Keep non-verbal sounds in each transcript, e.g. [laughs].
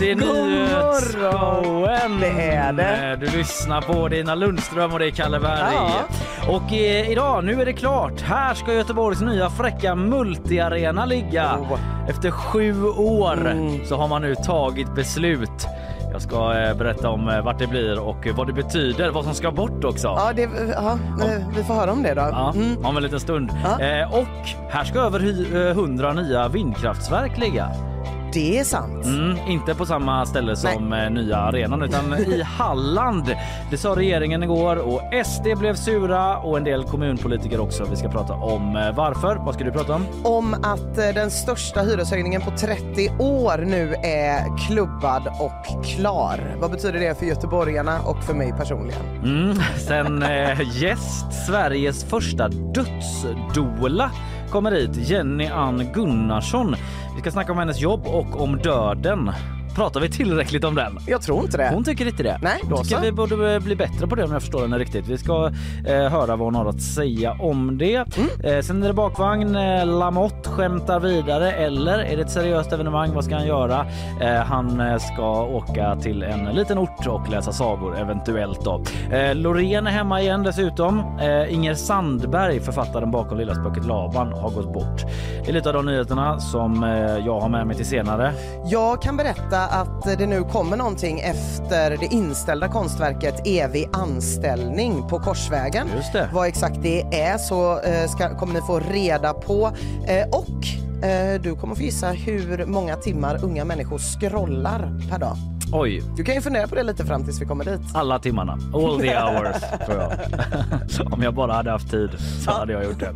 Det är nyhetsshowen. Det är det. Du lyssnar på Dina Lundström och det är Kalle Berg. Ja. Och eh, idag, nu är det klart. Här ska Göteborgs nya fräcka multiarena ligga. Oh. Efter sju år Mm. så har man nu tagit beslut. Jag ska eh, berätta om eh, vart det blir och vad det betyder, vad som ska bort också. Ja, det, ja, eh, vi får höra om det då. Ja, Mm. om en liten stund. Ja. Eh, och här ska över hy- eh, 100 nya vindkraftverk ligga. Det är sant. Mm, inte på samma ställe som eh, nya arenan utan i [laughs] Halland. Det sa regeringen igår och SD blev sura och en del kommunpolitiker också. Vi ska prata om eh, varför. Vad ska du prata om? Om att eh, den största hyreshöjningen på 30 år nu är klubbad och klar. Vad betyder det för göteborgarna och för mig personligen? Mm. Sen gäst, Sveriges första dödsdola kommer hit. Jenny Ann Gunnarsson. Vi ska snacka om hennes jobb och om döden. Pratar vi tillräckligt om den? Jag tror inte det. Hon tycker inte det. Nej, då tycker så. vi borde eh, bli bättre på det om jag förstår henne riktigt. Vi ska eh, höra vad hon har att säga om det. Mm. Eh, sen är det bakvagn. Eh, Lamotte skämtar vidare eller är det ett seriöst evenemang? Vad ska han göra? Eh, han eh, ska åka till en liten ort och läsa sagor eventuellt då. Eh, Loreen är hemma igen dessutom. Eh, Inger Sandberg, författaren bakom Lilla spöket Laban, har gått bort. Det är lite av de nyheterna som jag har med mig till senare. Jag kan berätta att det nu kommer någonting efter det inställda konstverket Evig anställning på Korsvägen. Just det. Vad exakt det är så eh, ska, kommer ni få reda på. Eh, och eh, du kommer få gissa hur många timmar unga människor scrollar per dag. Oj, Du kan ju fundera på det lite fram tills vi kommer dit. Alla timmarna. All the hours, tror jag. [laughs] Om jag bara hade haft tid så hade jag gjort det.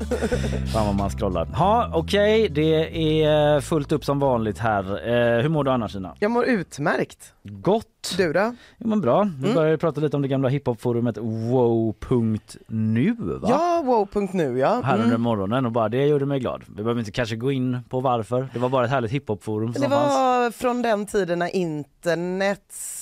Fan vad man scrollar. Ja, okej. Det är fullt upp som vanligt här. Eh, hur mår du annars, Ina? Jag mår utmärkt. Gott. Du då? Jo, men bra. Vi Mm. började prata lite om det gamla hiphopforumet wow.nu, va? Ja, wow.nu ja. Här under Mm. morgonen och bara det gjorde mig glad. Vi behöver inte kanske gå in på varför. Det var bara ett härligt hiphopforum som Det fanns. var från den tiden när internet,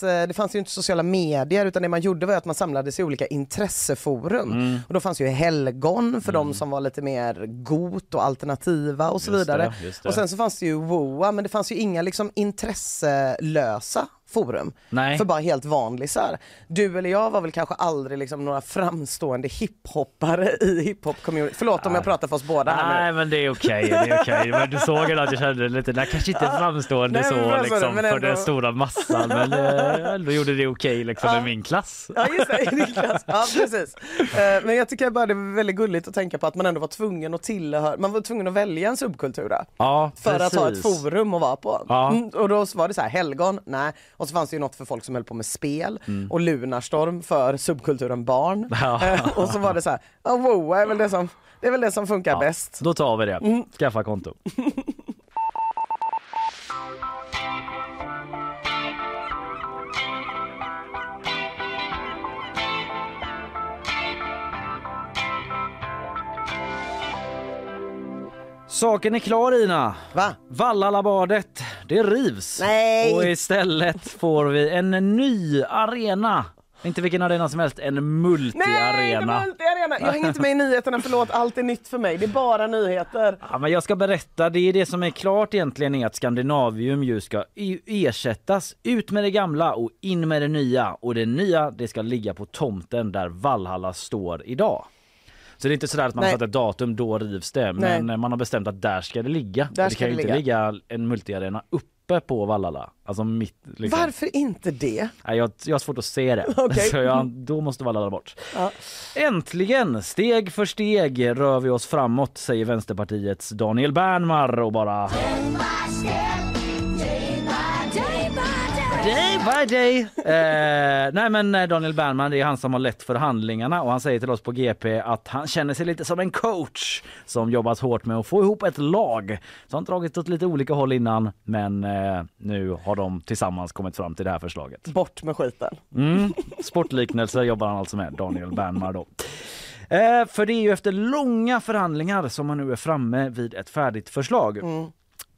eh, det fanns ju inte sociala medier utan det man gjorde var att man samlades i olika intresseforum. Mm. Och då fanns ju helgon för de som var lite mer got och alternativa och så Just det, vidare. just det. Och sen så fanns det ju WOA men det fanns ju inga liksom intresselösa forum Nej. för bara helt vanlisar. Du eller jag var väl kanske aldrig liksom några framstående hiphoppare i hiphop-community. Förlåt om jag pratar för oss båda här nu. Nej men det är okej, det är okej. [laughs] Men du såg ju att jag kände lite, det kanske inte är framstående Nej, så liksom men för ändå- den stora massan [laughs] men eh, ändå gjorde det okej liksom i min klass. Ja just det, i din klass. Ja precis. Eh, Men jag tycker bara det är väldigt gulligt att tänka på att man ändå var tvungen att tillhöra, man var tvungen att välja en subkultur Ja, för att ha ett forum att vara på. Ja. Mm, och då var det så här, helgon, nej. Och så fanns det ju något för folk som höll på med spel och Lunarstorm för subkulturen barn. Mm. Ja. [laughs] Och så var det så här, ja wow är väl det som, det är väl det som funkar bäst. Då tar vi det. Mm. Skaffa konto. [laughs] Saken är klar Ina. Va? Vallalabadet, det rivs. Nej. Och istället får vi en ny arena. Inte vilken arena som helst, en Nej, det multiarena. var inte arena. Jag hänger inte med i nyheterna, förlåt, allt är nytt för mig. Det är bara nyheter. Ja, men jag ska berätta, det är det som är klart egentligen är att Skandinavium ju ska i- ersättas. Ut med det gamla och in med det nya. Och det nya det ska ligga på tomten där Valhalla står idag. Så det är inte sådär att man Nej. satt ett datum, då rivs det. Men Nej. man har bestämt att där ska det ligga. Där det ska kan ju det inte ligga en multiarena uppe på Vallhalla. Alltså mitt liksom. Varför inte det? Nej, jag, jag har svårt att se det. [laughs] Okej. Så jag, då måste Vallhalla bort. Ja. Äntligen, steg för steg rör vi oss framåt säger Vänsterpartiets Daniel Bernmar och bara day. Eh, nej men eh, Daniel Bernman, det är han som har lett förhandlingarna och han säger till oss på GP att han känner sig lite som en coach som jobbat hårt med att få ihop ett lag. Han dragit åt lite olika håll innan men eh, nu har de tillsammans kommit fram till det här förslaget. Bort med skiten. Mm. Sportliknelser jobbar han alltså med, Daniel Bernmar då. Eh, för det är ju efter långa förhandlingar som man nu är framme vid ett färdigt förslag. Mm.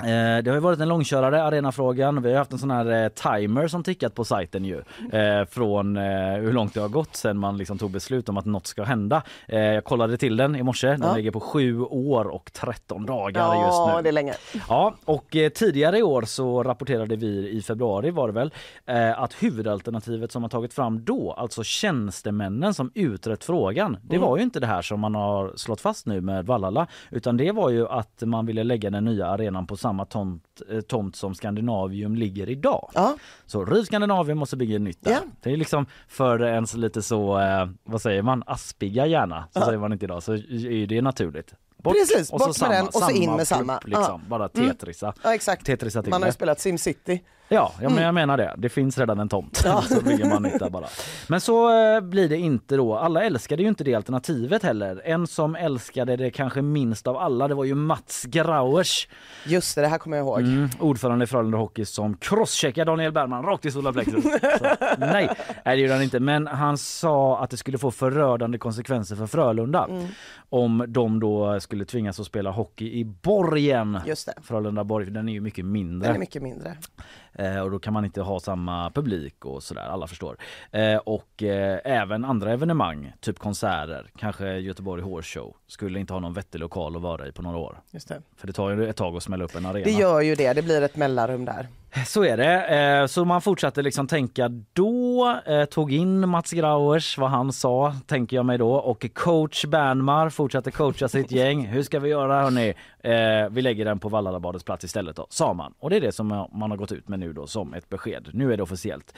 Eh, det har ju varit en långkörare, arenafrågan. Vi har haft en sån här eh, timer som tickat på sajten ju. Eh, från hur långt det har gått sen man liksom tog beslut om att något ska hända. Jag kollade till den i morse. Den Ja. ligger på sju år och 13 dagar just Ja, nu. det är länge. Ja, och tidigare i år så rapporterade vi i februari var det väl att huvudalternativet som har tagit fram då, alltså tjänstemännen som utrett frågan, det Mm. var ju inte det här som man har slått fast nu med Vallala, utan det var ju att man ville lägga den nya arenan på samma tomt, eh, tomt som Skandinavium ligger idag. Ja, Så riv Skandinavium måste bygga nytt där. Ja. Det är liksom för ens lite så, eh, vad säger man, aspiga hjärna, så Ja. säger man inte idag, så är det naturligt. Precis, bort med den och så in med samma. Liksom. Bara Mm. tetrisa. ja exakt. Tetrisa till Man har ju spelat Simcity. Ja, ja men jag menar det. Det finns redan en tomt. Ja. [laughs] så bygger man nytt där bara. Men så eh, blir det inte då. Alla älskade ju inte det alternativet heller. En som älskade det kanske minst av alla, det var ju Mats Grauers. Just det, det här kommer jag ihåg. Mm, ordförande i Frölunda Hockey som crosscheckar Daniel Bergman rakt i solar plexus. [laughs] Så, nej, nej, det gjorde han inte. Men han sa att det skulle få förödande konsekvenser för Frölunda Mm. om de då skulle tvingas att spela hockey i Borgen. Just det, Frölunda Borg, den är ju mycket mindre. den är mycket mindre. Eh, och då kan man inte ha samma publik och sådär, alla förstår. Eh, och eh, även andra evenemang, typ konserter, kanske Göteborg Horse Show, skulle inte ha någon vettig lokal att vara i på några år. Just det. För det tar ju ett tag att smälla upp en arena. det gör ju det, det blir ett mellanrum där. Så är det. Eh, så man fortsatte liksom tänka då, eh, tog in Mats Grauers, vad han sa, tänker jag mig då, och coach Bernmar fortsatte coacha sitt [laughs] gäng. Hur ska vi göra hörni? Eh, vi lägger den på Vallalabadets plats istället då, sa man. Och det är det som man har gått ut med nu då som ett besked. Nu är det officiellt.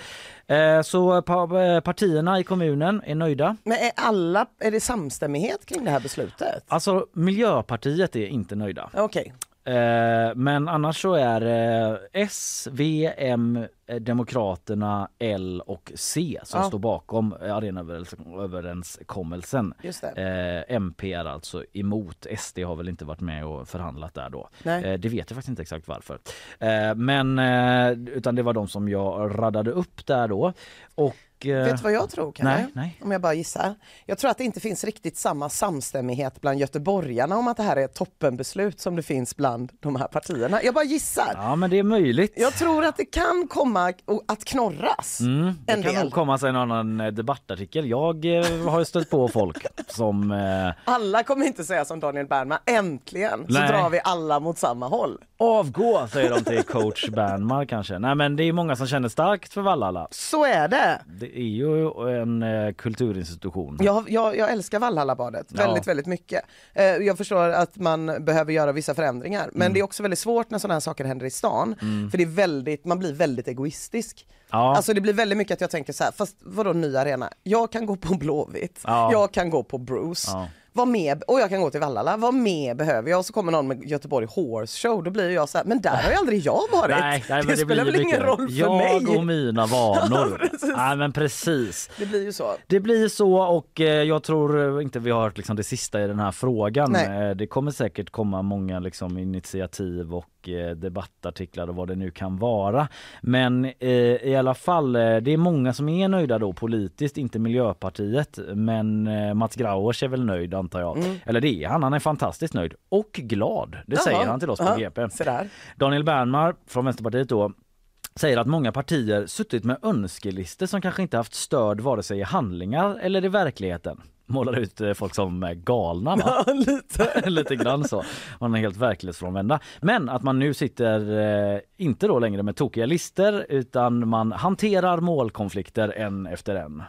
Så pa- partierna i kommunen är nöjda. Men är alla, är det samstämmighet kring det här beslutet? Alltså Miljöpartiet är inte nöjda. Okej, Eh, men annars så är eh, S, V, M, eh, Demokraterna, L och C som Ja. står bakom eh, arenaöverenskommelsen. just det. Eh, MP är alltså emot. SD har väl inte varit med och förhandlat där då. Nej. Eh, det vet jag faktiskt inte exakt varför. Eh, men eh, utan det var de som jag radade upp där då. Och eh, Vet du vad jag tror Kalle? nej, nej. Om jag bara gissar. Jag tror att det inte finns riktigt samma samstämmighet bland göteborgarna om att det här är ett toppenbeslut som det finns bland de här partierna. Jag bara gissar. Ja men det är möjligt. Jag tror att det kan komma att knorras. Mm, det en kan del. nog komma sig en annan eh, debattartikel. Jag eh, har ju stött på folk [laughs] som eh, Alla kommer inte säga som Daniel Bernman, äntligen Nej. så drar vi alla mot samma håll. Avgå säger de till coach Bernmar kanske. Nej men det är många som känner starkt för Vallala. Så är det. Det är ju en eh, kulturinstitution. Jag, jag, jag älskar Valhallabadet Ja. väldigt, väldigt mycket. Eh, jag förstår att man behöver göra vissa förändringar, men Mm. det är också väldigt svårt när sådana här saker händer i stan. För det är väldigt, man blir väldigt egoistisk. Ja. Alltså det blir väldigt mycket att jag tänker så här, fast vadå ny arena? Jag kan gå på Blåvitt, Ja. jag kan gå på Bruce. Ja. Vad mer, och jag kan gå till Vallala, vad mer behöver jag? Och så kommer någon med Göteborg Horse Show, då blir jag så här, men där har ju aldrig jag varit. Nej, nej, men det, spelar väl ingen roll för jag mig? och mina [laughs] vanor. nej men precis. Det blir ju så. Det blir så och eh, jag tror inte vi har hört liksom det sista i den här frågan. Eh, det kommer säkert komma många liksom, initiativ och eh, debattartiklar och vad det nu kan vara. Men eh, i alla fall, eh, det är många som är nöjda då politiskt, inte Miljöpartiet. Men eh, Mats Grauers är väl nöjd antar jag. Eller det är han, han är fantastiskt nöjd och glad. Det säger Jaha. han till oss på Ja, GP. Daniel Bernmar från Vänsterpartiet då säger att många partier suttit med önskelistor som kanske inte haft stöd vare sig i handlingar eller i verkligheten. Målar ut eh, folk som eh, galna va? [laughs] Ja, lite. [laughs] Lite grann så. Man är helt verklighetsfrånvända. Men att man nu sitter, eh, inte då längre med tokiga lister utan man hanterar målkonflikter en efter en.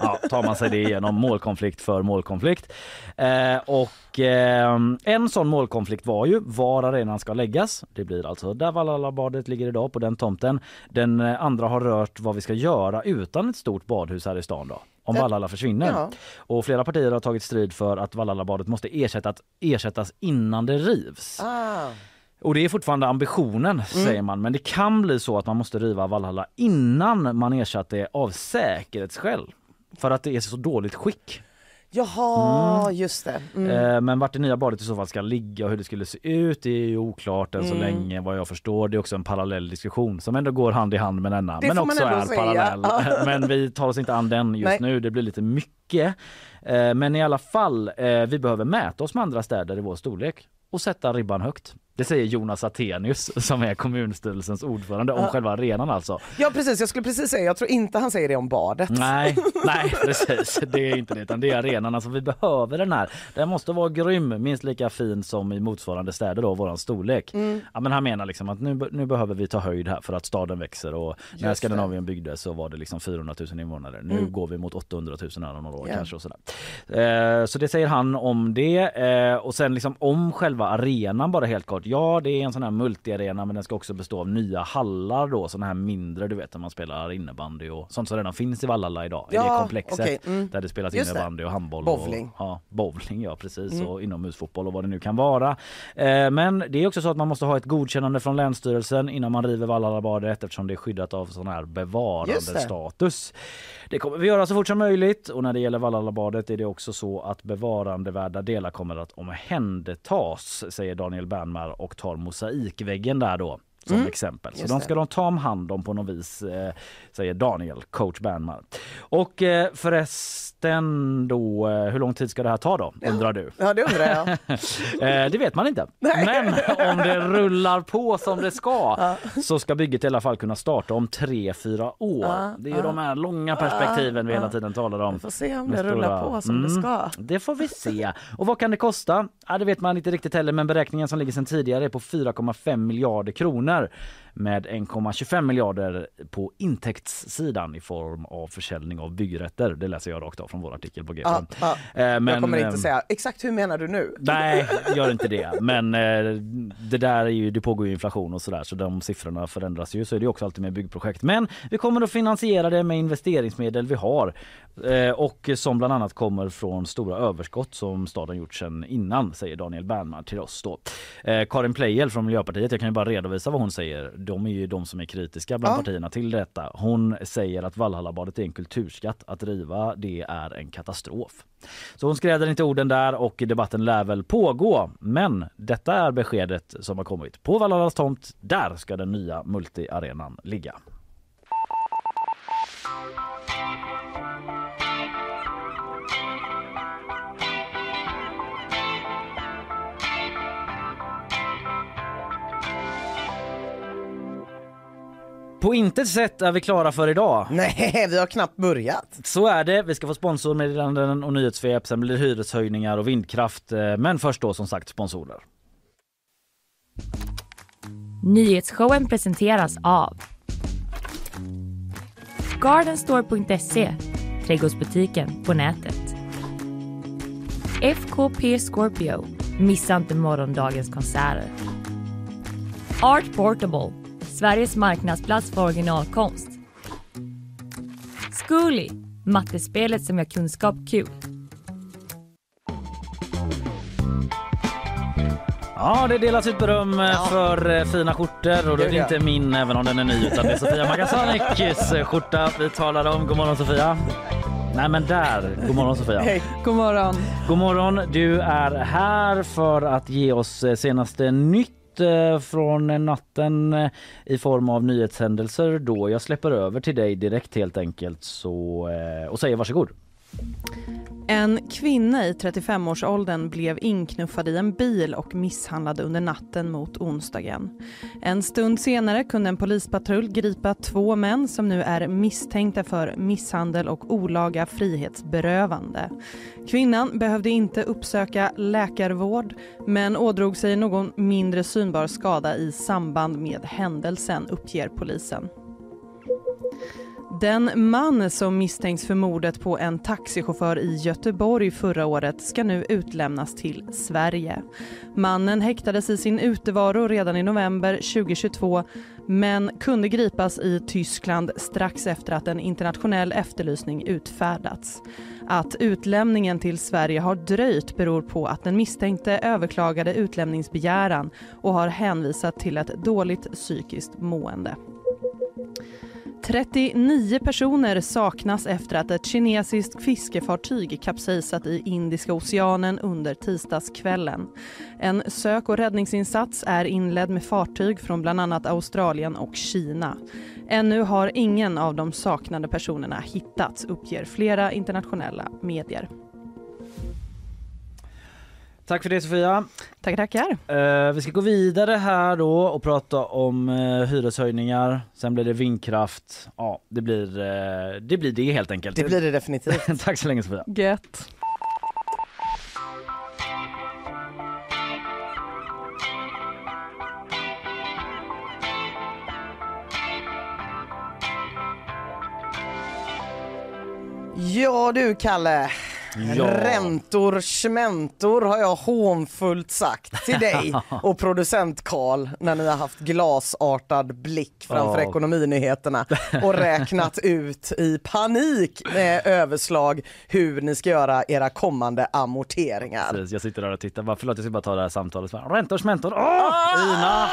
Ja, tar man sig det igenom målkonflikt för målkonflikt. Eh, och eh, en sån målkonflikt var ju var arenan ska läggas. Det blir alltså där Vallalabadet ligger idag på den tomten. Den eh, andra har rört vad vi ska göra utan ett stort badhus här i stan då. Om Vallala försvinner. Ja. Och flera partier har tagit strid för att Vallalabadet måste ersättas, ersättas innan det rivs. Ah, Och det är fortfarande ambitionen Mm. säger man men det kan bli så att man måste riva Valhalla innan man ersatt det av säkerhetsskäl. För att det är så dåligt skick. Jaha, just det. Mm. Eh, Men vart det nya badet i så fall ska ligga och hur det skulle se ut det är ju oklart än så Mm. länge vad jag förstår. Det är också en parallell diskussion som ändå går hand i hand med denna. Det men också är säga. parallell. Ja. [laughs] men vi tar oss inte an den just Nej. nu. Det blir lite mycket. Eh, Men i alla fall, eh, vi behöver mäta oss med andra städer i vår storlek och sätta ribban högt. Det säger Jonas Attenius som är kommunstyrelsens ordförande om Ja. själva arenan alltså. Ja precis, jag skulle precis säga, jag tror inte han säger det om badet. Nej, [laughs] nej precis. Det är inte det utan det är arenan. Alltså vi behöver den här. Den måste vara grym, minst lika fin som i motsvarande städer då, våran storlek. Mm. Ja, men han menar liksom att nu, nu behöver vi ta höjd här för att staden växer och när Just Skandinavien byggdes så var det liksom 400 000 invånare. Nu Mm. går vi mot 800 000 här om några år Ja. kanske och sådär. Eh, så det säger han om det eh, och sen liksom om själva arenan bara helt kort. Ja, det är en sån här multiarena men den ska också bestå av nya hallar då, såna här mindre du vet när man spelar innebandy och sånt som redan finns i Vallala idag i det Ja, komplexet okej, mm. där det spelas Just det. innebandy och handboll Bowling. och ja, bowling ja precis Mm. och inomhusfotboll och vad det nu kan vara. Eh, men det är också så att man måste ha ett godkännande från Länsstyrelsen innan man river Vallalabadet eftersom det är skyddat av sån här bevarandestatus. Det kommer vi göra så fort som möjligt och när det gäller Vallalabadet är det också så att bevarandevärda delar kommer att omhändertas säger Daniel Bernmar och tar mosaikväggen där då som Mm. exempel. Så Just de det. ska de ta om hand om på något vis, eh, säger Daniel, coach Bernmar. Och eh, förresten då, eh, hur lång tid ska det här ta då, undrar du? Ja det undrar jag. [laughs] Eh, det vet man inte. Men om det rullar på som det ska så ska bygget i alla fall kunna starta om tre fyra år. Ja, Det är ju ja. de här långa perspektiven vi hela tiden talar om. Vi får se om det rullar på som det Mm. ska. Det får vi se. Och vad kan det kosta? Ja, det vet man inte riktigt heller men beräkningen som ligger sedan tidigare är på 4,5 miljarder kronor matter. Med 1,25 miljarder på intäktssidan i form av försäljning av byggrätter. Det läser jag rakt av från vår artikel på GP. Ja, ja. Eh, jag men, kommer ehm, inte säga exakt hur menar du nu? Nej, [laughs] gör inte det. Men eh, det där är ju, det pågår ju inflation och sådär så de siffrorna förändras ju. Så är det också alltid med byggprojekt. Men vi kommer att finansiera det med investeringsmedel vi har eh, och som bland annat kommer från stora överskott som staden gjort sedan innan, säger Daniel Bernman till oss då. Eh, Karin Pleijel från Miljöpartiet, jag kan ju bara redovisa vad hon säger. De är ju de som är kritiska bland Ja. partierna till detta. Hon säger att Valhallabadet är en kulturskatt. Att riva det är en katastrof. Så hon skräder inte orden där och debatten lär väl pågå. Men detta är beskedet som har kommit. På Valhallas tomt, där ska den nya multiarenan ligga. På intet sätt är vi klara för idag. [laughs] Nej, vi har knappt börjat. Så är det. Vi ska få sponsormeddelanden och nyhetssvep. Sen blir det hyreshöjningar och vindkraft. Eh, Men först då som sagt sponsorer. Nyhetsshowen presenteras av Gardenstore.se, trädgårdsbutiken på nätet. FKP Scorpio, missa inte morgondagens konserter. Art Portable, Sveriges marknadsplats för originalkonst. Zcooly, mattespelet som gör kunskap kul. Ja, det delas ut beröm eh, Ja. för eh, fina skjortor och det är inte min även om den är ny utan det är Sofia Magasanikis eh, skjorta vi talar om. God morgon Sofia. Nej men där, god morgon Sofia. Hej. God morgon. God morgon, du är här för att ge oss senaste nytt eh, från natten eh, i form av nyhetshändelser då. Jag släpper över till dig direkt helt enkelt så, eh, och säger varsågod. En kvinna i 35-årsåldern blev inknuffad i en bil och misshandlad under natten mot onsdagen. En stund senare kunde en polispatrull gripa två män som nu är misstänkta för misshandel och olaga frihetsberövande. Kvinnan behövde inte uppsöka läkarvård men ådrog sig någon mindre synbar skada i samband med händelsen, uppger polisen. Den man som misstänks för mordet på en taxichaufför i Göteborg förra året ska nu utlämnas till Sverige. Mannen häktades i sin utevaro redan i november 2022 men kunde gripas i Tyskland strax efter att en internationell efterlysning utfärdats. Att utlämningen till Sverige har dröjt beror på att den misstänkte överklagade utlämningsbegäran och har hänvisat till ett dåligt psykiskt mående. 39 personer saknas efter att ett kinesiskt fiskefartyg kapsejsat i Indiska oceanen under tisdagskvällen. En sök och räddningsinsats är inledd med fartyg från bland annat Australien och Kina. Ännu har ingen av de saknade personerna hittats, uppger flera internationella medier. Tack för det Sofia. Tackar, tackar. Uh, vi ska gå vidare här då och prata om uh, hyreshöjningar. Sen blir det vindkraft. Ja, det blir, uh, det blir det helt enkelt. Det blir det definitivt. [laughs] Tack så länge Sofia. Gött. Ja du Kalle, Ja. räntor, schmentor har jag hånfullt sagt till dig [laughs] och producent Karl när ni har haft glasartad blick framför Ja. ekonominyheterna och [laughs] räknat ut i panik med överslag hur ni ska göra era kommande amorteringar. Precis, jag sitter där och tittar. Bara, förlåt jag ska bara ta det här samtalet. Räntor, smentor. Åh! Ah! Ina!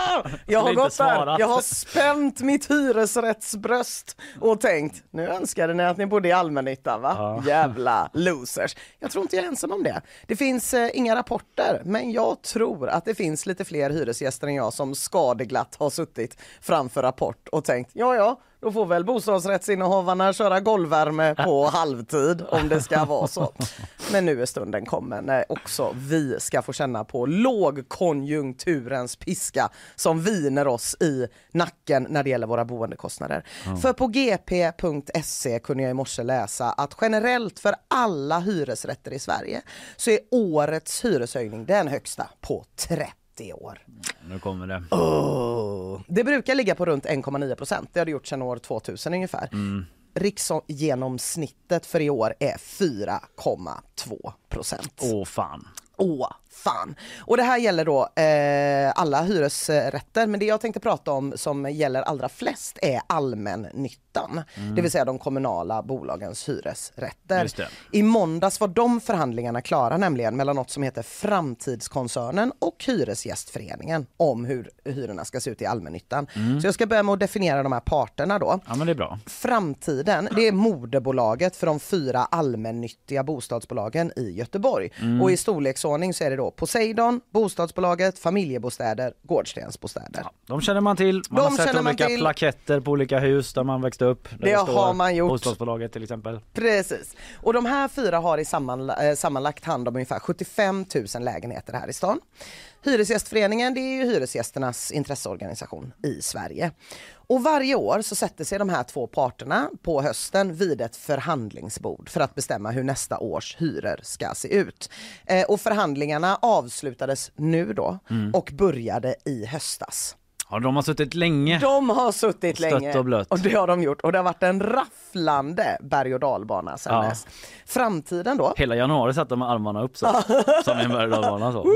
Jag har gått där, jag har spänt mitt hyresrättsbröst och tänkt nu önskade ni att ni bodde i allmännyttan va? Ja. Jävla losers. Jag tror inte jag är ensam om det. Det finns eh, inga rapporter men jag tror att det finns lite fler hyresgäster än jag som skadeglatt har suttit framför rapport och tänkt ja ja då får väl bostadsrättsinnehavarna köra golvvärme på [laughs] halvtid om det ska vara så. Men nu är stunden kommen när också vi ska få känna på lågkonjunkturens piska som viner oss i nacken när det gäller våra boendekostnader. För på gp.se kunde jag i morse läsa att generellt för alla hyresrätter i Sverige så är årets hyreshöjning den högsta på 30 år. Nu kommer det. Oh. Det brukar ligga på runt 1,9 procent. Det har det gjort sedan år 2000 ungefär. Riksgenomsnittet för i år är 4,2 procent. Åh fan. Åh, fan. Och det här gäller då eh, alla hyresrätter, men det jag tänkte prata om som gäller allra flest är allmännyttan, det vill säga de kommunala bolagens hyresrätter. I måndags var de förhandlingarna klara nämligen mellan något som heter Framtidskoncernen och Hyresgästföreningen om hur hyrorna ska se ut i allmännyttan. Så jag ska börja med att definiera de här parterna då. Ja men det är bra. Framtiden, det är moderbolaget för de fyra allmännyttiga bostadsbolagen i Göteborg. Och i storleksordning så är det då Poseidon, bostadsbolaget, familjebostäder, Gårdstensbostäder. Ja, de känner man till. Man De har sett olika till. plaketter på olika hus där man växte upp. Där Det står har man gjort. Bostadsbolaget till exempel. Precis. Och de här fyra har i sammanla- eh, sammanlagt hand om ungefär 75 000 lägenheter här i stan. Hyresgästföreningen det är ju hyresgästernas intresseorganisation i Sverige. Och varje år så sätter sig de här två parterna på hösten vid ett förhandlingsbord för att bestämma hur nästa års hyror ska se ut. Eh, och förhandlingarna avslutades nu då och började i höstas. Ja, de har suttit länge. De har suttit Stött länge och blött. och det har de gjort och det har varit en rafflande berg och dalbana sen Ja. dess. Framtiden då? Hela januari satt de med armarna upp så. [laughs] som en berg och dalbana så. [laughs]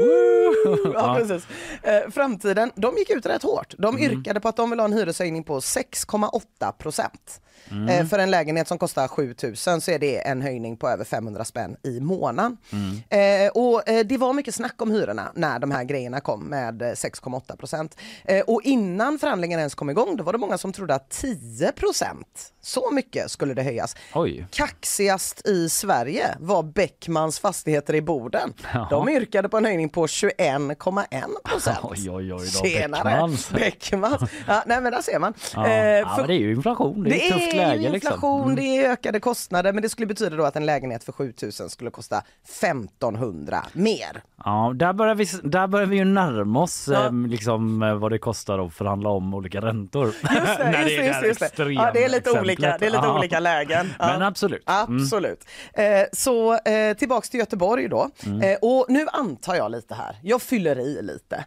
[laughs] Ja, precis. Eh, framtiden, de gick ut rätt hårt. De yrkade på att de vill ha en hyreshöjning på 6,8 procent. Eh, för en lägenhet som kostar 7000 så är det en höjning på över 500 spänn i månaden. Eh, och eh, det var mycket snack om hyrorna när de här grejerna kom med eh, 6,8 procent. Eh, och innan förhandlingen ens kom igång då var det många som trodde att 10 procent, så mycket skulle det höjas. Oj. Kaxigast i Sverige var Beckmans fastigheter i Boden. Jaha. De yrkade på en höjning på 21,1 procent. Oj, oj, oj då! Beckmans. Beckmans. Ja, nej men där ser man. Ja. Eh, ja, för- det är ju inflation. Det är tufft är läge liksom. inflation, Mm. det är ökade kostnader men det skulle betyda då att en lägenhet för 7000 skulle kosta 1500 mer. Ja, där börjar vi, där börjar vi ju närma oss Ja. eh, liksom, eh, vad det kostar att förhandla om olika räntor. Just det, [laughs] just det, just det, just det. Ja, det är lite olika, det är lite olika lägen. [laughs] Ja. Men absolut. Mm. Absolut. Eh, så eh, tillbaks till Göteborg då. Mm. Eh, och nu antar jag lite här, jag fyller i lite.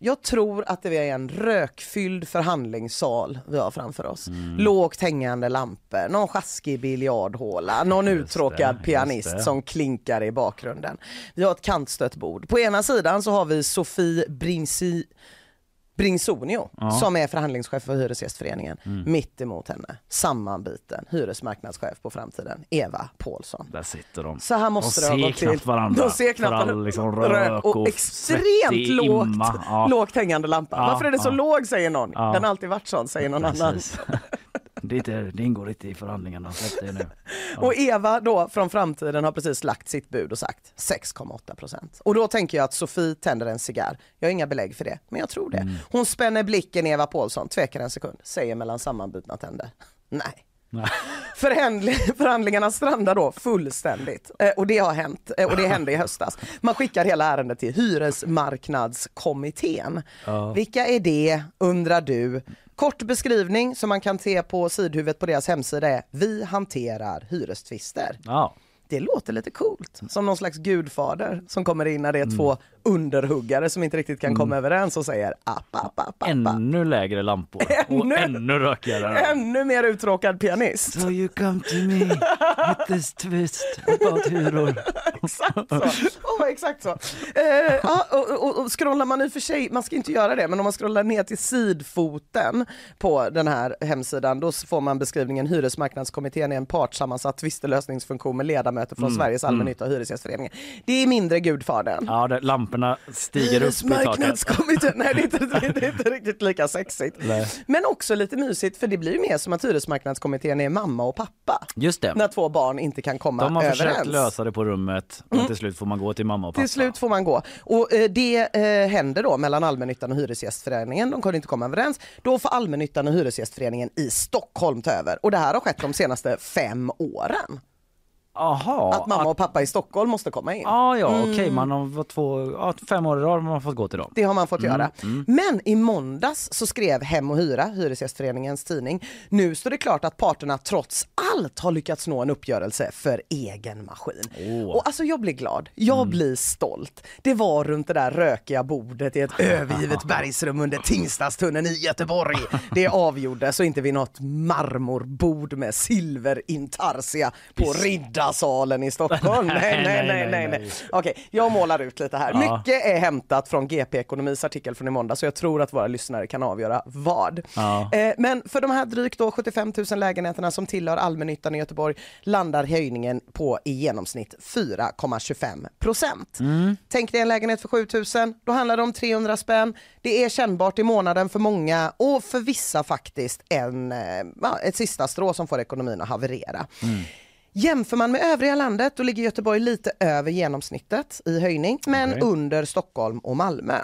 Jag tror att det är en rökfylld förhandlingssal vi har framför oss. Lågt hängande lampor, någon sjaskig biljardhåla, någon Just uttråkad det, pianist som klinkar i bakgrunden. Vi har ett kantstött bord. På ena sidan så har vi Sofie Brinsi Bringsonio Ja. Mm. som är förhandlingschef för Hyresgästföreningen. Mitt emot henne, sammanbiten hyresmarknadschef på framtiden, Eva Paulsson. Där sitter de. Så här måste de det ha gått till. varandra. De ser knappt varandra. liksom rök och, och extremt lågt. Ja. lågt hängande lampa. Ja, Varför är det så låg säger någon. Den har alltid varit sån säger någon annan. [laughs] Det, är inte, det ingår inte i förhandlingarna, det nu. Ja. Och Eva då från framtiden har precis lagt sitt bud och sagt 6,8 procent. Och då tänker jag att Sofie tänder en cigarr. Jag har inga belägg för det, men jag tror Mm. det. Hon spänner blicken Eva Paulsson, tvekar en sekund, säger mellan sammanbitna tänder. Nej. Nej. Förhandling, förhandlingarna strandar då fullständigt eh, och det har hänt eh, och det hände i höstas. Man skickar hela ärendet till Hyresmarknadskommittén. Ja. Vilka är det undrar du? Kort beskrivning som man kan se på sidhuvudet på deras hemsida är Vi hanterar hyrestvister. Ja. Det låter lite coolt, som någon slags gudfader som kommer in när det är två underhuggare som inte riktigt kan komma överens och säger app, app, app, app. Ännu lägre lampor [laughs] Ännu- och ännu rökigare. Ännu mer uttråkad pianist. So you come to me with this twist about hyror. [laughs] Exakt så. Oh, exakt så. Eh, ja, och, och, och scrollar man i och för sig, man ska inte göra det, men om man scrollar ner till sidfoten på den här hemsidan, då får man beskrivningen Hyresmarknadskommittén är en partssammansatt tvistelösningsfunktion med ledamöter från Sveriges allmännytta och Hyresgästföreningen. Det är mindre gudfadern. Ja, det, lamporna stiger upp i taket. Nej det är, inte, det är inte riktigt lika sexigt. Nej. Men också lite mysigt för det blir ju mer som att Hyresmarknadskommittén är mamma och pappa. Just det. När två barn inte kan komma De har överens. försökt lösa det på rummet och till slut får man gå till mamma och pappa. Till slut får man gå. Och eh, det eh, händer då mellan allmännyttan och Hyresgästföreningen. De kunde inte komma överens. Då får allmännyttan och Hyresgästföreningen i Stockholm ta över. Och det här har skett de senaste fem åren. Aha, Att mamma och pappa i Stockholm måste komma in. Ja, ja, okej, man har två, ja, fem år i rad har man fått gå till dem. Det har man fått göra. Men i måndags så skrev Hem och Hyra, Hyresgästföreningens tidning, nu står det klart att parterna trots allt har lyckats nå en uppgörelse för egen maskin. Åh. Och alltså jag blir glad, jag blir stolt. Det var runt det där rökiga bordet i ett [laughs] övergivet bergsrum under Tingstadstunneln i Göteborg. Det avgjordes och inte vid något marmorbord med silverintarsia på Riddarsalen i Stockholm. [laughs] Nej, nej, nej, nej, nej. Okej, jag målar ut lite här. Mycket är hämtat från GP Ekonomis artikel från i måndag så jag tror att våra lyssnare kan avgöra vad. Eh, men för de här drygt då 75 000 lägenheterna som tillhör allmännyttan i Göteborg landar höjningen på i genomsnitt 4,25 procent. Tänk dig en lägenhet för 7 000, då handlar det om 300 spänn. Det är kännbart i månaden för många och för vissa faktiskt en, eh, ja, ett sista strå som får ekonomin att haverera. Jämför man med övriga landet då ligger Göteborg lite över genomsnittet i höjning men Okej. under Stockholm och Malmö.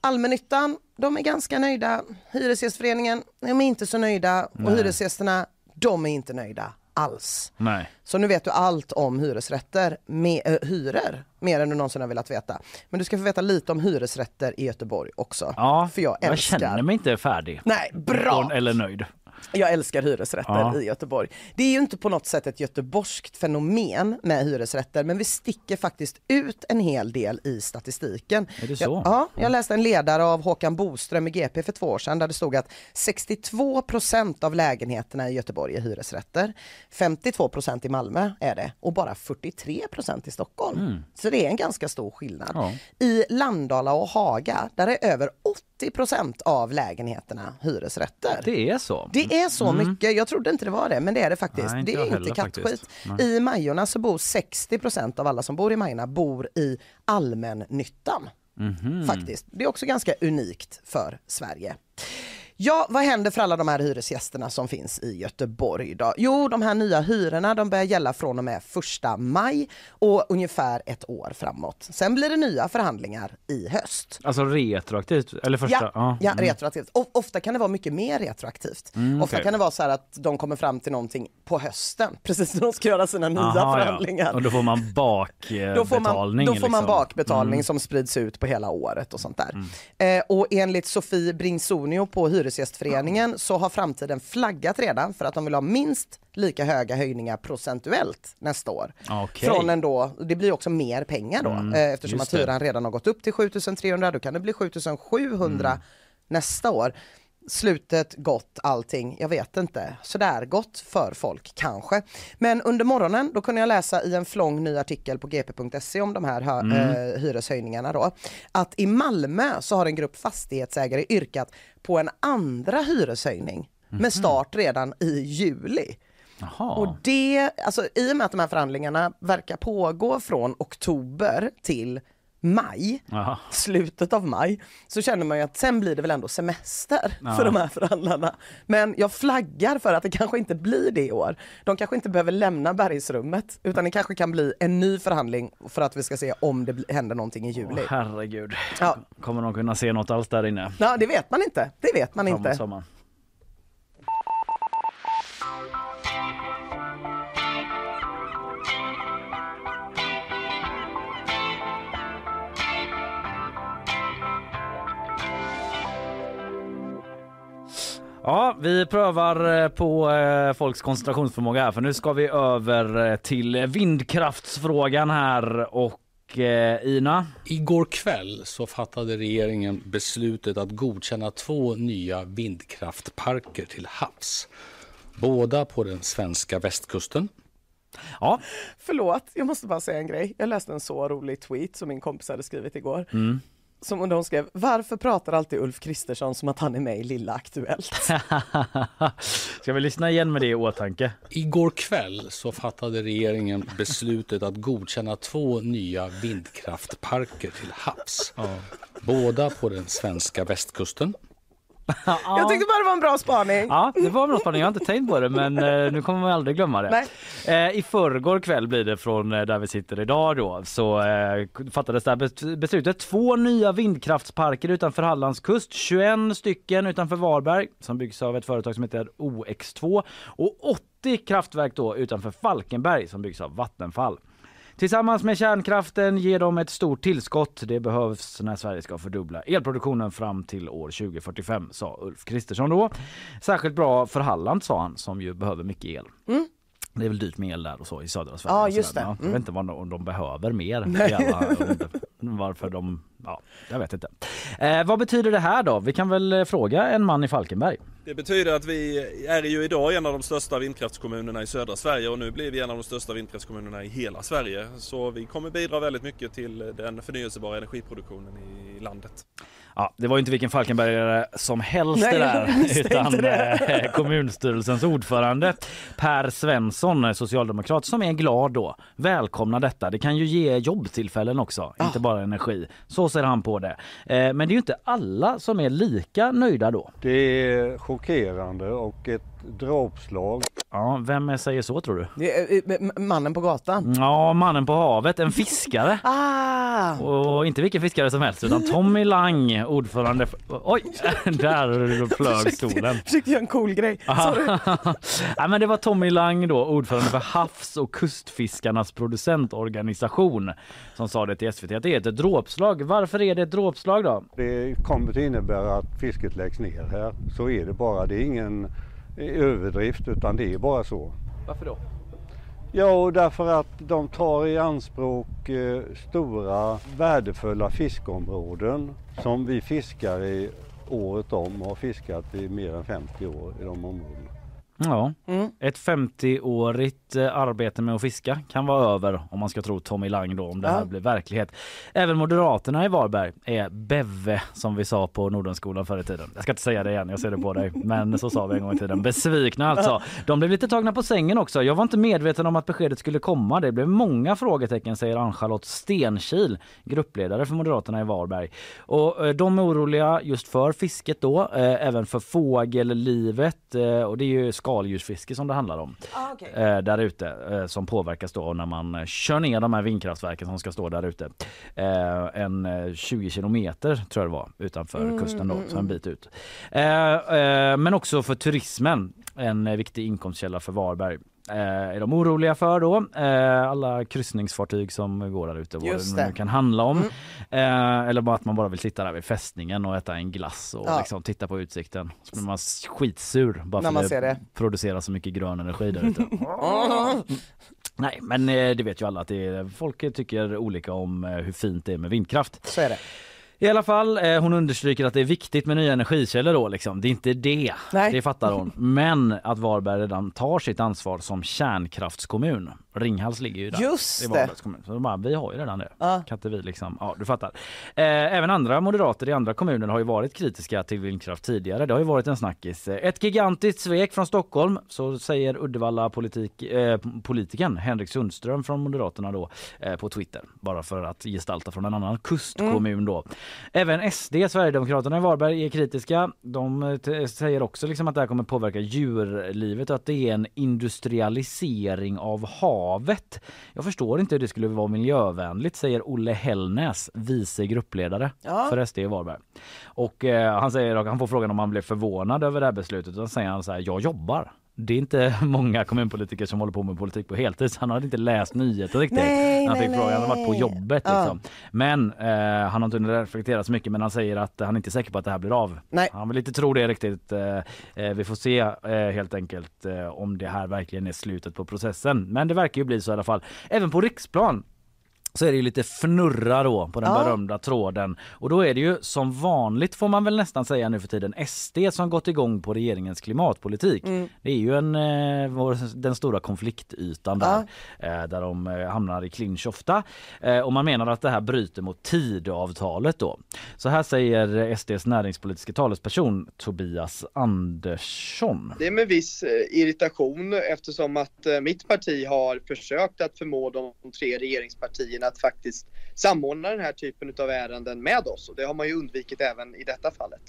Allmännyttan, de är ganska nöjda. Hyresgästföreningen, de är inte så nöjda och Nej. hyresgästerna, de är inte nöjda alls. Nej. Så nu vet du allt om hyresrätter, med, äh, hyror, mer än du någonsin har velat veta. Men du ska få veta lite om hyresrätter i Göteborg också. Ja, För jag jag älskar känner mig inte färdig. Nej, bra! Eller nöjd. Jag älskar hyresrätter Ja. i Göteborg. Det är ju inte på något sätt ett göteborgskt fenomen med hyresrätter men vi sticker faktiskt ut en hel del i statistiken. Är det så? Jag, ja, jag läste en ledare av Håkan Boström i GP för två år sedan där det stod att 62 procent av lägenheterna i Göteborg är hyresrätter. 52 procent i Malmö är det och bara 43 procent i Stockholm. Så det är en ganska stor skillnad. Ja. I Landala och Haga där är över 80 procent av lägenheterna hyresrätter. Det är så. Det är så mycket, jag trodde inte det var det men det är det faktiskt. Nej, inte det är inte heller kattskit. I Majorna så bor 60% av alla som bor i Majorna bor i allmännyttan. Mhm. Faktiskt. Det är också ganska unikt för Sverige. Ja, vad händer för alla de här hyresgästerna som finns i Göteborg då? Jo, de här nya hyrorna de börjar gälla från och med första maj och ungefär ett år framåt. Sen blir det nya förhandlingar i höst. Alltså retroaktivt, eller första? Ja, ja mm. retroaktivt. O- ofta kan det vara mycket mer retroaktivt. Mm, Ofta okej. kan det vara så att de kommer fram till någonting på hösten, [laughs] precis när de ska göra sina nya Aha, förhandlingar. Ja. Och då får man bakbetalning. Då får man, då får man liksom. bakbetalning Mm. som sprids ut på hela året och sånt där. Eh, och enligt Sofie Bringsonio på Hyresgästföreningen Hyresgästföreningen så har framtiden flaggat redan för att de vill ha minst lika höga höjningar procentuellt nästa år. Okej. Från en då, det blir också mer pengar då eh, eftersom att hyran redan har gått upp till 7300 då kan det bli 7700 nästa år. Slutet gott allting, jag vet inte. Sådär gott för folk kanske. Men under morgonen då kunde jag läsa i en flång ny artikel på gp.se om de här hö- eh, hyreshöjningarna då. Att i Malmö så har en grupp fastighetsägare yrkat på en andra hyreshöjning med start redan i juli. Jaha. Och det, alltså i och med att de här förhandlingarna verkar pågå från oktober till maj, Jaha. slutet av maj, så känner man ju att sen blir det väl ändå semester för de här förhandlarna. Men jag flaggar för att det kanske inte blir det i år. De kanske inte behöver lämna bergsrummet utan det kanske kan bli en ny förhandling för att vi ska se om det händer någonting i juli. Herregud. Ja. Kommer de kunna se något alls där inne? Ja, det vet man inte. Det vet man Framåt inte. sommaren? Ja, vi prövar eh, på eh, folks koncentrationsförmåga här för nu ska vi över eh, till vindkraftsfrågan här och Ina. Igår kväll så fattade regeringen beslutet att godkänna två nya vindkraftparker till havs. Båda på den svenska västkusten. Ja, Förlåt, jag måste bara säga en grej. Jag läste en så rolig tweet som min kompis hade skrivit igår. Som de skrev, varför pratar alltid Ulf Kristersson som att han är med i Lilla Aktuellt? [laughs] ska vi lyssna igen med det i åtanke? Igår kväll så fattade regeringen beslutet att godkänna två nya vindkraftparker till havs. Båda på den svenska västkusten. [laughs] Jag tyckte bara det var en bra spaning. Ja, det var en bra spaning. Jag har inte tänkt på det, men eh, nu kommer man aldrig glömma det. Eh, I förrgår kväll blir det från eh, där vi sitter idag då, så eh, fattades det här bes- beslutet. Två nya vindkraftsparker utanför Hallands kust, 21 stycken utanför Varberg som byggs av ett företag som heter OX2 och 80 kraftverk då utanför Falkenberg som byggs av Vattenfall. Tillsammans med kärnkraften ger de ett stort tillskott. Det behövs när Sverige ska fördubbla elproduktionen fram till år 2045, sa Ulf Kristersson då. Särskilt bra för Halland, sa han, som ju behöver mycket el. Mm. Det är väl dyrt med el där och så i södra Sverige. Ja, just det. Ja, Jag Mm. vet inte vad de, de behöver mer. alla- varför de... Ja, jag vet inte. Eh, vad betyder det här då? Vi kan väl eh, fråga en man i Falkenberg. Det betyder att vi är ju idag en av de största vindkraftskommunerna i södra Sverige och nu blir vi en av de största vindkraftskommunerna i hela Sverige. Så vi kommer bidra väldigt mycket till den förnyelsebara energiproduktionen i landet. Ja, det var ju inte vilken Falkenbergare som helst Nej, det där utan det. eh, kommunstyrelsens ordförande Per Svensson, eh, socialdemokrat, som är glad då. Välkomna detta. Det kan ju ge jobbtillfällen också, Ah. inte bara energi. Så ser han på det. Eh, men det är ju inte alla som är lika nöjda då. Det är chockerande och ett dråpslag. Ja, vem säger så tror du? Mannen på gatan. Ja, mannen på havet, en fiskare. Ah! Och inte vilken fiskare som helst utan Tommy Lang, ordförande för... Oj, [laughs] där [laughs] flög stolen. Försökte göra en cool grej. [laughs] Ja, men det var Tommy Lang då, ordförande för Havs och kustfiskarnas producentorganisation som sa det till SVT att det är ett dråpslag. Varför är det ett dråpslag då? Det kommer att innebära att fisket läggs ner här. Så är det bara. Det är ingen överdrift utan det är bara så. Varför då? Ja, och därför att de tar i anspråk eh, stora värdefulla fiskeområden som vi fiskar i året om och har fiskat i mer än 50 år i de områdena. Ja, Mm. ett 50-årigt eh, arbete med att fiska kan vara över om man ska tro Tommy Lang då om det här Ja. blir verklighet. Även Moderaterna i Varberg är Bevve som vi sa på Nordenskolan förr i tiden. Jag ska inte säga det igen, jag ser det på dig. Men så sa vi en gång i tiden. Besvikna alltså. De blev lite tagna på sängen också. Jag var inte medveten om att beskedet skulle komma. Det blev många frågetecken säger Ann-Charlotte Stenkil, gruppledare för Moderaterna i Varberg. Och eh, de är oroliga just för fisket då, eh, även för fågellivet och det är ju skaldjursfiske som det handlar om Ah, okej. eh, där ute eh, som påverkas då när man eh, kör ner de här vindkraftverken som ska stå där ute. Eh, en eh, 20 kilometer tror jag det var utanför kusten då, så en bit ut. Men också för turismen, en viktig inkomstkälla för Varberg. Eh, är de oroliga för då. Eh, alla kryssningsfartyg som går där ute, vad Just det nu kan handla om. Mm. Eh, eller bara att man bara vill sitta där vid fästningen och äta en glass och Ja. liksom titta på utsikten. Så blir man skitsur bara När för man det det. producerar så mycket grön energi där ute. [laughs] Nej men det vet ju alla att det är, folk tycker olika om hur fint det är med vindkraft. Så är det. I alla fall, eh, hon understryker att det är viktigt med nya energikällor då liksom. Det är inte det, Nej. det fattar hon. [laughs] Men att Varberg redan tar sitt ansvar som kärnkraftskommun. Ringhals ligger ju där. Just i det. Varbergs kommun. Så de bara, vi har ju redan det. Ja. Kan inte vi liksom, ja du fattar. Eh, även andra moderater i andra kommuner har ju varit kritiska till vindkraft tidigare. Det har ju varit en snackis. Ett gigantiskt svek från Stockholm, så säger Uddevalla politik, eh, politikern Henrik Sundström från Moderaterna då eh, på Twitter. Bara för att gestalta från en annan kustkommun då. Även SD, Sverigedemokraterna i Varberg, är kritiska. De eh, t- säger också liksom att det här kommer påverka djurlivet och att det är en industrialisering av havet. Jag förstår inte hur det skulle vara miljövänligt, säger Olle Hellnäs, vice gruppledare Ja. för SD i Varberg. Och eh, han säger han får frågan om han blev förvånad över det här beslutet. Då säger han så här, jag jobbar. Det är inte [laughs] många kommunpolitiker som håller på med politik på heltid. Så han hade inte läst nyheter riktigt. Nej, han fick nej, frågan, han har varit på jobbet Ja. liksom. Men eh, han har inte reflekterat så mycket men han säger att han inte är säker på att det här blir av. Nej. Han vill inte tro det riktigt. Eh, eh, vi får se eh, helt enkelt eh, om det här verkligen är slutet på processen. Men det verkar ju bli så i alla fall. Även på riksplan så är det ju lite fnurra då på den Ja. berömda tråden. Och då är det ju som vanligt får man väl nästan säga nu för tiden SD som gått igång på regeringens klimatpolitik. Mm. Det är ju en, eh, vår, den stora konfliktytan där, eh, där de eh, hamnar i clinch ofta. Eh, och man menar att det här bryter mot Tidöavtalet då. Så här säger SDs näringspolitiska talesperson Tobias Andersson. Det är med viss eh, irritation eftersom att eh, mitt parti har försökt att förmå de tre regeringspartierna att faktiskt samordna den här typen av ärenden med oss och det har man ju undvikit även i detta fallet.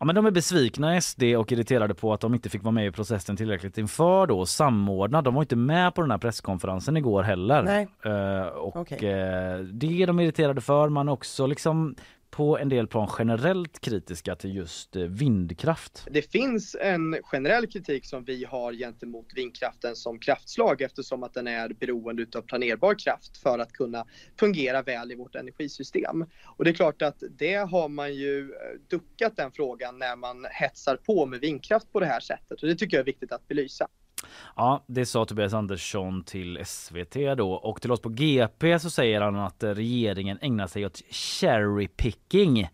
Ja, men de är besvikna SD och irriterade på att de inte fick vara med i processen tillräckligt inför då samordna. De var inte med på den här presskonferensen igår heller. Nej. Eh, och Okej. eh, det är de irriterade för. Man också liksom på en del plan generellt kritiska till just eh, vindkraft. Det finns en generell kritik som vi har gentemot vindkraften som kraftslag eftersom att den är beroende av planerbar kraft för att kunna fungera väl i vårt energisystem. Och det är klart att det har man ju eh, duckat den frågan när man hetsar på med vindkraft på det här sättet och det tycker jag är viktigt att belysa. Ja, det sa Tobias Andersson till SVT då och till oss på GP så säger han att regeringen ägnar sig åt cherry picking.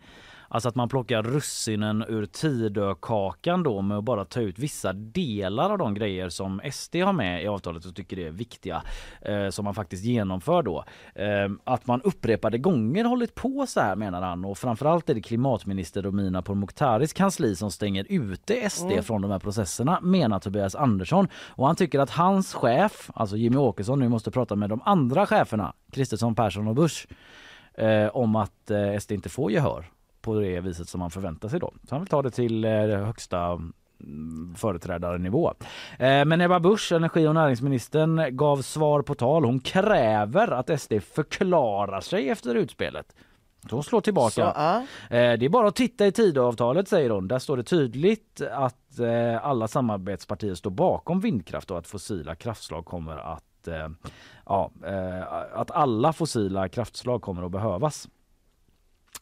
Alltså att man plockar russinen ur Tidökakan då med att bara ta ut vissa delar av de grejer som SD har med i avtalet och tycker det är viktiga eh, som man faktiskt genomför då. Eh, att man upprepade gånger hållit på så här menar han. Och framförallt är det klimatminister Romina Pourmokhtaris kansli som stänger ute SD från de här processerna menar Tobias Andersson. Och han tycker att hans chef, alltså Jimmy Åkesson nu måste prata med de andra cheferna, Kristersson, Persson och Busch eh, om att eh, SD inte får gehör på det viset som man förväntar sig då. Så han vill ta det till eh, högsta mm, företrädarenivå. Eh, Men Ebba Busch, energi och näringsministern, gav svar på tal. Hon kräver att SD förklarar sig efter utspelet. Så hon slår tillbaka. Så. Eh, Det är bara att titta i Tidöavtalet säger hon. Där står det tydligt att alla samarbetspartier står bakom vindkraft och att fossila kraftslag kommer att ja, att alla fossila kraftslag kommer att behövas.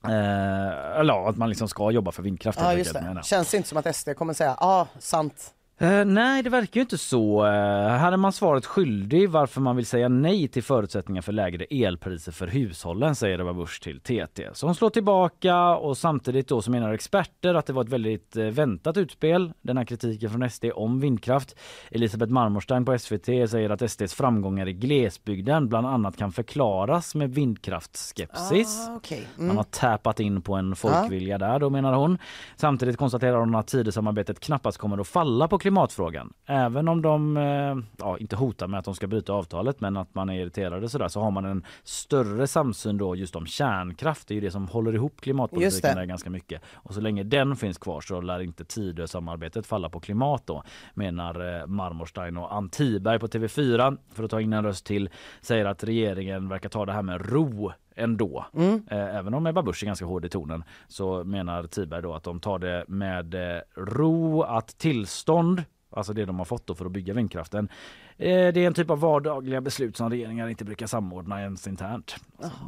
Eh, eller ja, att man liksom ska jobba för vindkraft. Ja just det. Känns det inte som att SD kommer säga ja, sant. Eh, nej, det verkar ju inte så. Eh, här är man svaret skyldig varför man vill säga nej till förutsättningar för lägre elpriser för hushållen, säger Ebba Busch till TT. Så hon slår tillbaka och samtidigt då så menar experter att det var ett väldigt eh, väntat utspel, den här kritiken från SD om vindkraft. Elisabeth Marmorstein på SVT säger att SDs framgångar i glesbygden bland annat kan förklaras med vindkraftsskepsis. Ah. Man Mm. har tappat in på en folkvilja där då menar hon. Samtidigt konstaterar hon att Tidösamarbetet knappast kommer att falla på klimatfrågan. Även om de eh, ja, inte hotar med att de ska bryta avtalet men att man är irriterade sådär så har man en större samsyn då just om kärnkraft. Det är ju det som håller ihop klimatpolitiken där ganska mycket. Och så länge den finns kvar så lär inte Tidösamarbetet falla på klimat då menar eh, Marmorstein och Ann Tiberg på TV4 för att ta in en röst till säger att regeringen verkar ta det här med ro ändå. Mm. Eh, Även om Ebba Busch är ganska hård i tonen så menar Tiberg då att de tar det med eh, ro att tillstånd alltså det de har fått för att bygga vindkraften. Eh, det är en typ av vardagliga beslut som regeringar inte brukar samordna ens internt.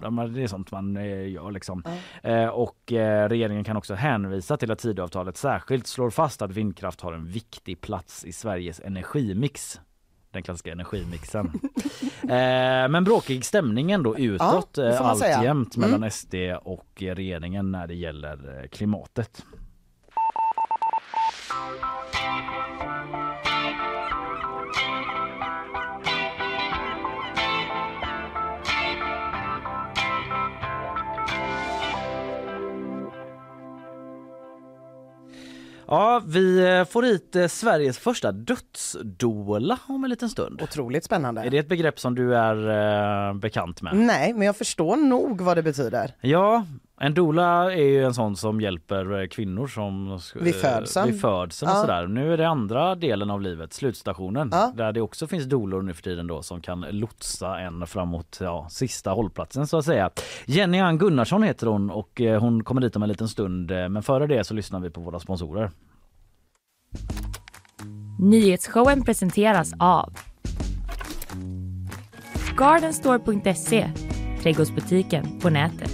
Alltså, det är sånt man gör liksom. Eh, och regeringen kan också hänvisa till att Tidöavtalet särskilt slår fast att vindkraft har en viktig plats i Sveriges energimix den klassiska energimixen. [laughs] eh, men bråkig stämning ändå utåt ja, eh, alltjämt mm. mellan SD och regeringen när det gäller eh, klimatet. Ja, vi eh, får hit eh, Sveriges första dödsdola om en liten stund. Otroligt spännande. Är det ett begrepp som du är eh, bekant med? Nej, men jag förstår nog vad det betyder. Ja, en dola är ju en sån som hjälper eh, kvinnor som vid födseln, vid födseln och sådär. Nu är det andra delen av livet, slutstationen, ja. där det också finns dolor nu för tiden då som kan lotsa en framåt ja, sista hållplatsen så att säga. Jenny Ann Gunnarsson heter hon och eh, hon kommer dit om en liten stund. Eh, men före det så lyssnar vi på våra sponsorer. Nyhetsshowen presenteras av Gardenstore.se, trädgårdsbutiken på nätet.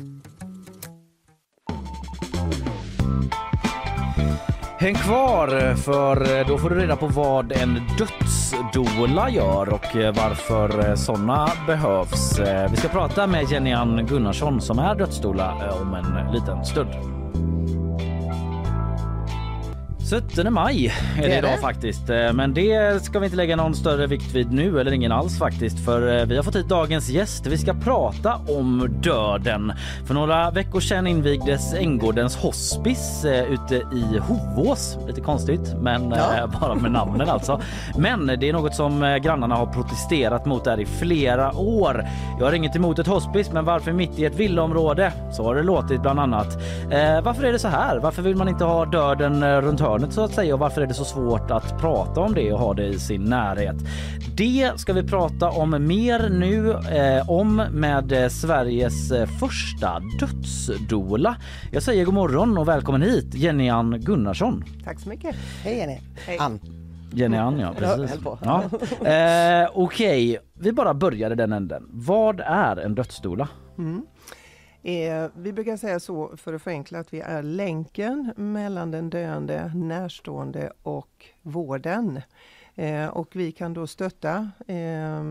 Häng kvar för eh, då får du reda på vad en dödsdola gör och eh, varför eh, sådana behövs. Vi ska prata med Jenny Ann Gunnarsson som är dödsdola om en liten stund. 17 maj är det, det idag det. faktiskt. Eh, men det ska vi inte lägga någon större vikt vid nu eller ingen alls faktiskt. För eh, vi har fått hit dagens gäst. Vi ska prata om döden. För några veckor sedan invigdes Änggårdens hospice eh, ute i Hovås. Lite konstigt men ja. [laughs] bara med namnen alltså. Men det är något som grannarna har protesterat mot där i flera år. Jag har inget emot ett hospice men varför mitt i ett villaområde? Så har det låtit bland annat. varför är det så här? Varför vill man inte ha döden runt hörnet? Hörnet så att säga och varför är det så svårt att prata om det och ha det i sin närhet? Det ska vi prata om mer nu eh, om med eh, Sveriges eh, första dödsdola. Jag säger god morgon och välkommen hit Jenny Ann Gunnarsson. Tack så mycket. Hej Jenny. Hej. Ann. Jenny Ann ja, precis. Ja. Eh, Okej, okay. vi bara börjar i den änden. Vad är en dödsdola? Mm. Eh, vi brukar säga så för att förenkla att vi är länken mellan den döende, närstående och vården. Eh, och vi kan då stötta eh,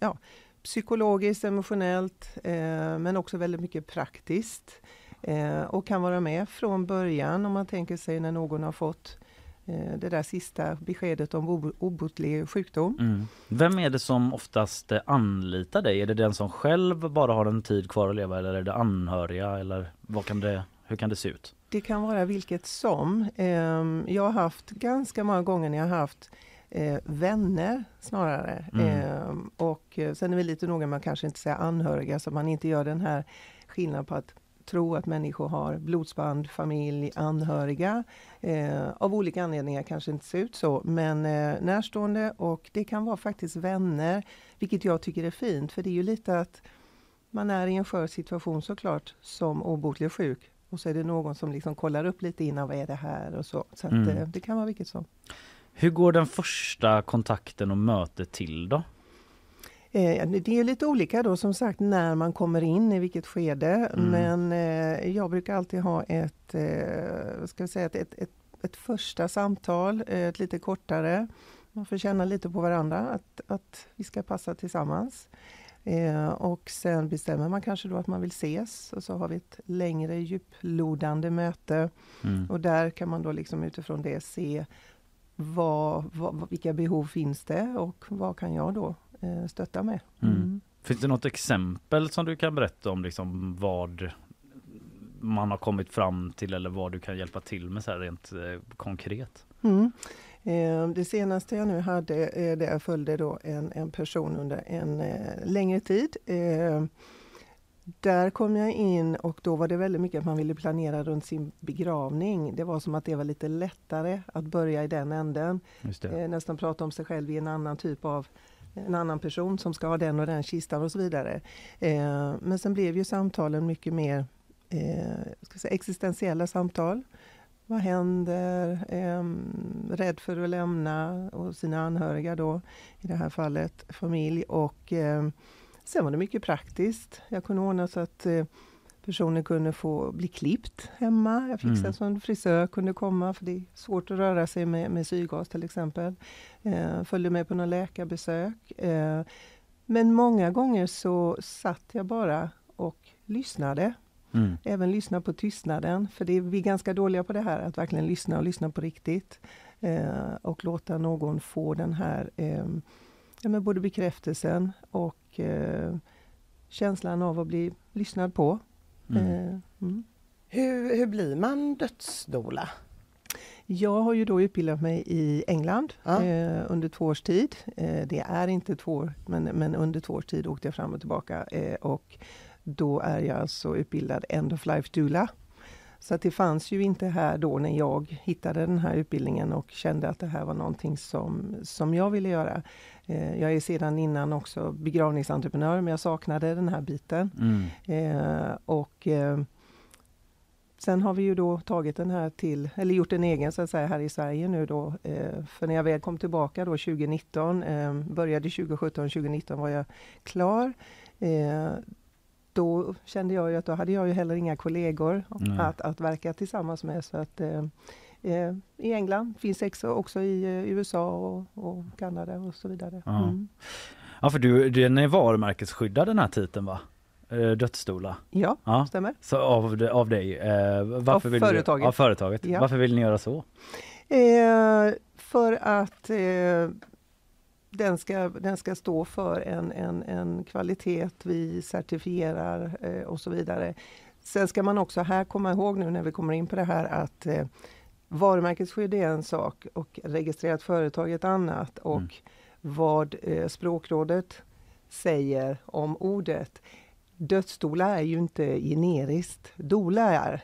ja, psykologiskt, emotionellt eh, men också väldigt mycket praktiskt. Eh, och kan vara med från början om man tänker sig när någon har fått det där sista beskedet om obotlig sjukdom. Mm. Vem är det som oftast eh, anlitar dig? Är det den som själv bara har en tid kvar att leva eller är det anhöriga eller vad kan det, hur kan det se ut? Det kan vara vilket som. Ehm, jag har haft ganska många gånger när jag har haft eh, vänner snarare. Mm. Ehm, och sen är vi lite noga med att kanske inte säga anhöriga så man inte gör den här skillnaden på att tro att människor har blodsband, familj, anhöriga. Eh, av olika anledningar kanske inte ser ut så, men eh, närstående och det kan vara faktiskt vänner, vilket jag tycker är fint, för det är ju lite att man är i en skör situation såklart som obotlig sjuk och så är det någon som liksom kollar upp lite innan, vad är det här och så. Så att, mm. eh, det kan vara vilket som. Hur går den första kontakten och mötet till då? Eh, det är lite olika då som sagt när man kommer in i vilket skede. Mm. Men eh, jag brukar alltid ha ett, eh, ska säga, ett, ett, ett, ett, första samtal, ett lite kortare. Man får känna lite på varandra, att, att vi ska passa tillsammans. Eh, och sen bestämmer man kanske då att man vill ses och så har vi ett längre djuplodande möte. Mm. Och där kan man då liksom utifrån det se vad, vad, vilka behov finns det och vad kan jag då Eh, stötta med. Mm. Mm. Finns det något exempel som du kan berätta om liksom vad man har kommit fram till eller vad du kan hjälpa till med så här rent eh, konkret? Mm. Eh, det senaste jag nu hade, eh, där jag följde då en, en person under en eh, längre tid. Eh, där kom jag in och då var det väldigt mycket att man ville planera runt sin begravning. Det var som att det var lite lättare att börja i den änden. Eh, nästan prata om sig själv i en annan typ av en annan person som ska ha den och den kistan och så vidare. Eh, men sen blev ju samtalen mycket mer eh, ska säga, existentiella samtal. Vad händer? Eh, rädd för att lämna och sina anhöriga då, i det här fallet familj. Och eh, sen var det mycket praktiskt. Jag kunde ordna så att eh, personen kunde få bli klippt hemma. Jag fixade mm. så en frisör kunde komma, för det är svårt att röra sig med, med syrgas till exempel. Eh, följde med på några läkarbesök. Eh, men många gånger så satt jag bara och lyssnade. Mm. Även lyssna på tystnaden, för det är vi är ganska dåliga på det här, att verkligen lyssna och lyssna på riktigt. Eh, och låta någon få den här eh, ja, både bekräftelsen och eh, känslan av att bli lyssnad på. Mm. Eh, mm. Hur, hur blir man dödsdola? Jag har ju då utbildat mig i England ja. eh, under två års tid. Eh, det är inte två år, men, men under två års tid åkte jag fram och tillbaka. Eh, och då är jag alltså utbildad End of Life Doula. Så att det fanns ju inte här då när jag hittade den här utbildningen och kände att det här var någonting som, som jag ville göra. Eh, jag är sedan innan också begravningsentreprenör men jag saknade den här biten. Mm. Eh, och eh, Sen har vi ju då tagit den här till, eller gjort en egen så att säga här i Sverige nu då. Eh, för när jag väl kom tillbaka då 2019, eh, började 2017, 2019 var jag klar. Då kände jag ju att då hade jag ju heller inga kollegor att, att verka tillsammans med. Så att, eh, eh I England finns också, också i eh, USA och, och, Kanada och så vidare. Mm. Ja, för du, den är varumärkesskyddad den här titeln va? Eh, dödsstola. Ja, ja, stämmer. Så av, av dig? Eh, varför av vill företaget. Du, av företaget. Ja. Varför vill ni göra så? Eh, för att eh, den, ska, den ska stå för en, en, en kvalitet vi certifierar eh, och så vidare. Sen ska man också här komma ihåg nu när vi kommer in på det här att eh, varumärkesskydd är en sak och registrerat företag ett annat. Och mm. vad eh, språkrådet säger om ordet dödsdola är ju inte generiskt. Dola är,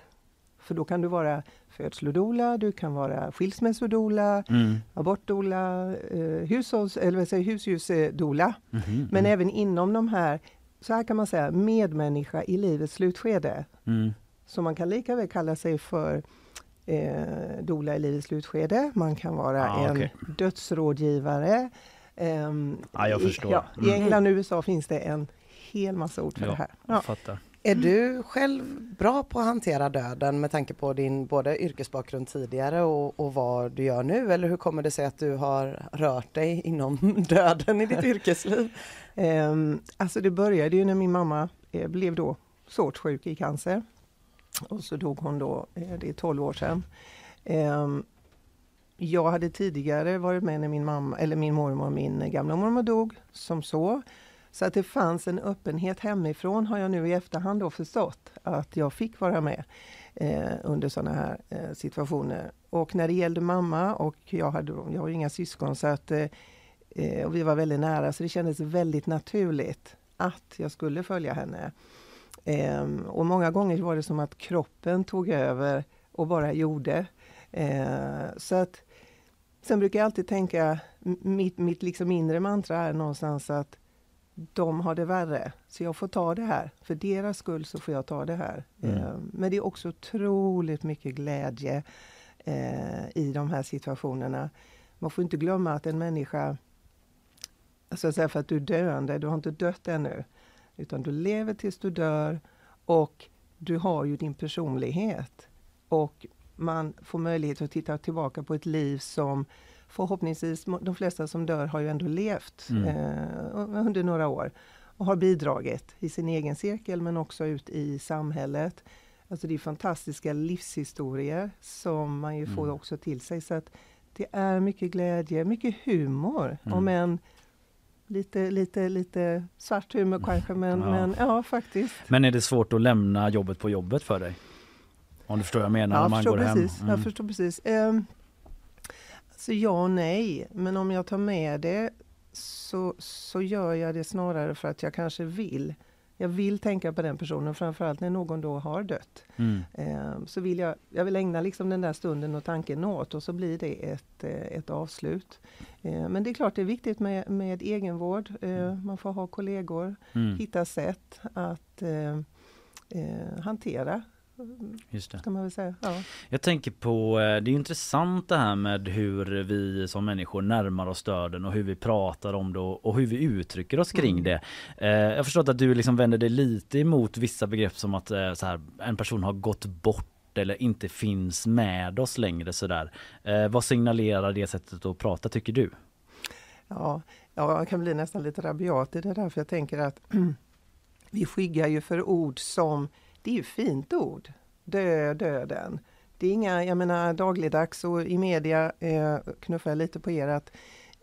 för då kan du vara födslodola, du kan vara skilsmässodola, mm. abortdola, eh, hushålls, eller säger, husdjursdola. Mm -hmm. Men mm. även inom de här, så här kan man säga, medmänniska i livets slutskede. Mm. Så man kan lika väl kalla sig för eh, dola i livets slutskede. Man kan vara ah, en okay. dödsrådgivare. Eh, ah, jag förstår. I, ja, I mm. England och USA finns det en hel massa ord för ja, det här. Ja. Är du själv bra på att hantera döden med tanke på din både yrkesbakgrund tidigare och, och vad du gör nu? Eller hur kommer det sig att du har rört dig inom [laughs] döden i ditt yrkesliv? Um, [laughs] alltså det började ju när min mamma eh, blev då svårt sjuk i cancer. Och så dog hon då, eh, det är 12 år sedan. Um, jag hade tidigare varit med när min mamma, eller min mormor och min gamla mormor dog, som så. Så att det fanns en öppenhet hemifrån har jag nu i efterhand då förstått att jag fick vara med eh, under sådana här eh, situationer. Och när det gällde mamma och jag hade jag har inga syskon så att eh, eh, och vi var väldigt nära så det kändes väldigt naturligt att jag skulle följa henne. Ehm, och många gånger var det som att kroppen tog över och bara gjorde. Eh, så att Sen brukar jag alltid tänka, mitt, mitt liksom inre mantra är någonstans att de har det värre, så jag får ta det här. För deras skull så får jag ta det här. Mm. Eh, men det är också otroligt mycket glädje eh, i de här situationerna. Man får inte glömma att en människa, alltså säga för att du är döende, du har inte dött ännu. Utan du lever tills du dör och du har ju din personlighet. Och man får möjlighet att titta tillbaka på ett liv som förhoppningsvis, de flesta som dör har ju ändå levt mm. eh, under några år och har bidragit i sin egen cirkel men också ut i samhället. Alltså det är fantastiska livshistorier som man ju mm. får också till sig. Så att det är mycket glädje, mycket humor, mm. om en lite, lite, lite svart humor kanske, men ja. men ja faktiskt. Men är det svårt att lämna jobbet på jobbet för dig? Om du förstår vad jag menar, ja, när man går precis, hem? Mm. Jag förstår precis. Um, så ja och nej, men om jag tar med det så, så gör jag det snarare för att jag kanske vill jag vill tänka på den personen, framförallt när någon då har dött. Mm. Eh, så vill jag, jag vill ägna liksom den där stunden och tanken åt och så blir det ett, eh, ett avslut. Eh, men det är klart det är viktigt med, med egenvård. Eh, mm. man får ha kollegor, mm. hitta sätt att hantera Just det. Kan man väl säga. Ja. Jag tänker på, eh, det är intressant det här med hur vi som människor närmar oss döden och hur vi pratar om det och hur vi uttrycker oss kring mm. det. Eh, jag har förstått att du liksom vänder dig lite emot vissa begrepp som att eh, så här, en person har gått bort eller inte finns med oss längre sådär. vad signalerar det sättet att prata tycker du? Ja, jag kan bli nästan lite rabiat i det där för jag tänker att [clears throat] vi skyggar ju för ord som det är ju fint ord. Dö, döden. Det är inga, jag menar dagligdags och i media eh, knuffar jag lite på er att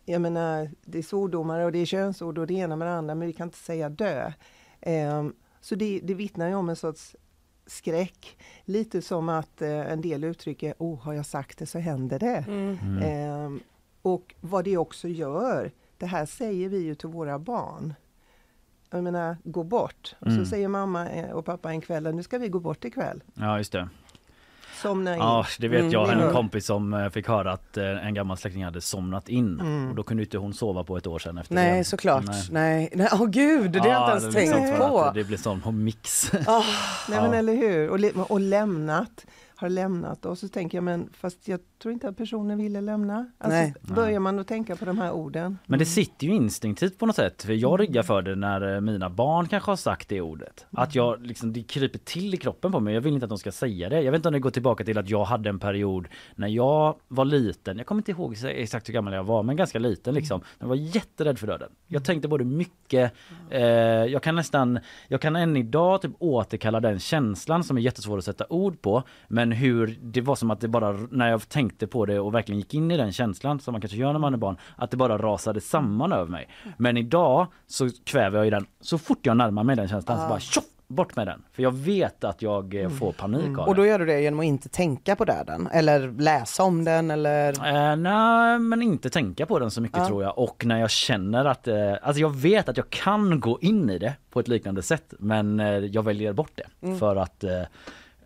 jag menar det är svordomar och det är könsord och det ena med det andra men vi kan inte säga dö. Eh, så det, det vittnar ju om en sorts skräck. Lite som att eh, en del uttrycker, oh har jag sagt det så händer det. Mm. Mm. Eh, och vad det också gör, det här säger vi ju till våra barn jag menar, gå bort. Och mm. så säger mamma eh, och pappa en kväll, nu ska vi gå bort ikväll. Ja, just det. Somna in. Ja, det vet jag. Mm. En kompis som eh, fick höra att eh, en gammal släkting hade somnat in. Mm. Och då kunde inte hon sova på ett år sedan efter Nej, det. såklart. Nej, nej. Åh gud, det har jag inte ens tänkt på. Det blir sån mix. Oh. Nej, men eller hur. Och, och lämnat har lämnat och så tänker jag men fast jag tror inte att personen ville lämna. Alltså, Nej. Börjar man att tänka på de här orden. Men det sitter ju instinktivt på något sätt. För jag ryggar för det när eh, mina barn kanske har sagt det ordet. Att jag liksom, det kryper till i kroppen på mig. Jag vill inte att de ska säga det. Jag vet inte om det går tillbaka till att jag hade en period när jag var liten. Jag kommer inte ihåg exakt hur gammal jag var men ganska liten liksom. Jag var jätterädd för döden. Jag tänkte både mycket, eh, jag kan nästan, jag kan än idag typ återkalla den känslan som är jättesvår att sätta ord på. Men men hur det var som att det bara, när jag tänkte på det och verkligen gick in i den känslan som man kanske gör när man är barn, att det bara rasade samman över mig. Men idag så kväver jag i den, så fort jag närmar mig den känslan ah. så bara tjoff, bort med den. För jag vet att jag eh, får panik mm. av Och då gör du det genom att inte tänka på döden? Eller läsa om den eller? Eh, nej men inte tänka på den så mycket ja. tror jag. Och när jag känner att, eh, alltså jag vet att jag kan gå in i det på ett liknande sätt men eh, jag väljer bort det. Mm. För att eh,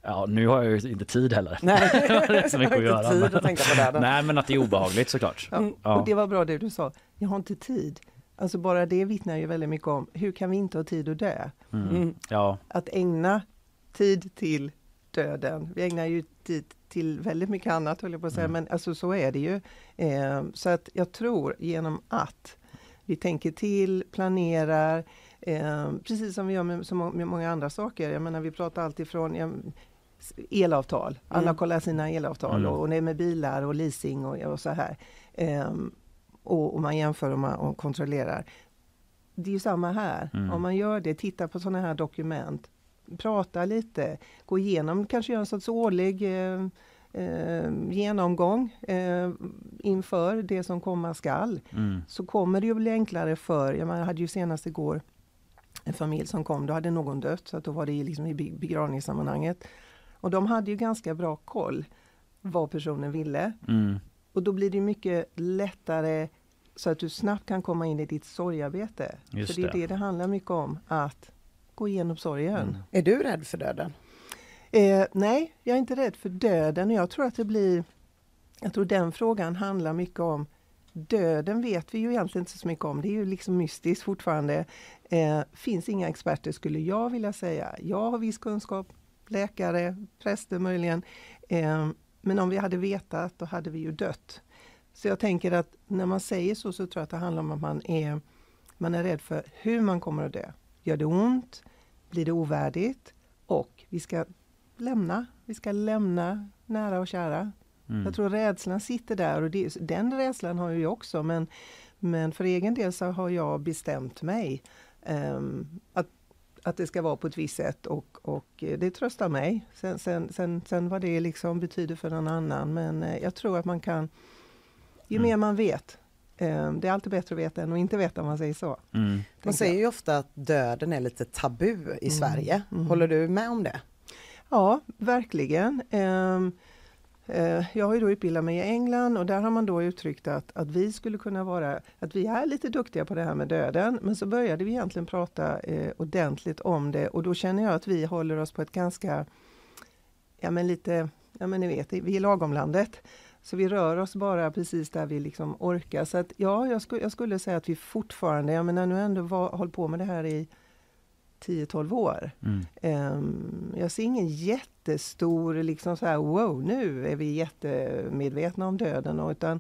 Ja, nu har jag ju inte tid heller. Nej, [laughs] det är så mycket att göra. Tid men... att tänka på det. Nej, men att det är obehagligt såklart. Ja. Mm, ja. Och det var bra det du sa. Jag har inte tid. Alltså bara det vittnar ju väldigt mycket om hur kan vi inte ha tid att dö? Mm. Mm. Ja. Att ägna tid till döden. Vi ägnar ju tid till väldigt mycket annat höll jag på att säga, mm. men alltså så är det ju. Eh, så att jag tror genom att vi tänker till, planerar, eh, precis som vi gör med så många andra saker. Jag menar vi pratar alltifrån, elavtal. Alla mm. kollar sina elavtal mm. och, och det är med bilar och leasing och, och så här. Um, och, och, man jämför och, man, och kontrollerar. Det är ju samma här. Mm. Om man gör det, titta på sådana här dokument, prata lite, gå igenom, kanske göra en sorts årlig eh, eh, genomgång eh, inför det som komma skall. Mm. Så kommer det ju bli enklare för, jag hade ju senast igår en familj som kom, då hade någon dött, så att då var det liksom i begravningssammanhanget. Och de hade ju ganska bra koll vad personen ville. Mm. Och då blir det mycket lättare så att du snabbt kan komma in i ditt sorgarbete. Just För det är det. det det handlar mycket om, att gå igenom sorgen. Mm. Är du rädd för döden? Eh, nej, jag är inte rädd för döden. Jag tror att det blir... Jag tror den frågan handlar mycket om Döden vet vi ju egentligen inte så mycket om. Det är ju liksom mystiskt fortfarande. Eh, finns inga experter skulle jag vilja säga. Jag har viss kunskap, läkare, präster möjligen. Eh, men om vi hade vetat, då hade vi ju dött. Så jag tänker att när man säger så, så tror jag att det handlar om att man är, man är rädd för hur man kommer att dö. Gör det ont? Blir det ovärdigt? Och vi ska lämna. Vi ska lämna nära och kära. Mm. Jag tror rädslan sitter där och det, den rädslan har jag också men, men för egen del så har jag bestämt mig um, att att det ska vara på ett visst sätt och, och det tröstar mig. Sen, sen, sen, sen vad det liksom betyder för någon annan men eh, jag tror att man kan Ju mm. mer man vet eh, det är alltid bättre att veta än att inte veta om man säger så. Mm. Man säger ju ofta att döden är lite tabu i mm. Sverige. Mm. Håller du med om det? Ja, verkligen. Um, eh, Eh, jag har ju då utbildat mig i England och där har man då uttryckt att, att vi skulle kunna vara, att vi är lite duktiga på det här med döden. Men så började vi egentligen prata eh, ordentligt om det och då känner jag att vi håller oss på ett ganska, ja men lite, ja men ni vet, vi är lagomlandet. Så vi rör oss bara precis där vi liksom orkar. Så att ja, jag, sku, jag skulle säga att vi fortfarande, jag menar nu ändå var, hållit på med det här i 10-12 år. Mm. Um, jag ser ingen jättestor, liksom så här, wow, nu är vi jättemedvetna om döden. Och, utan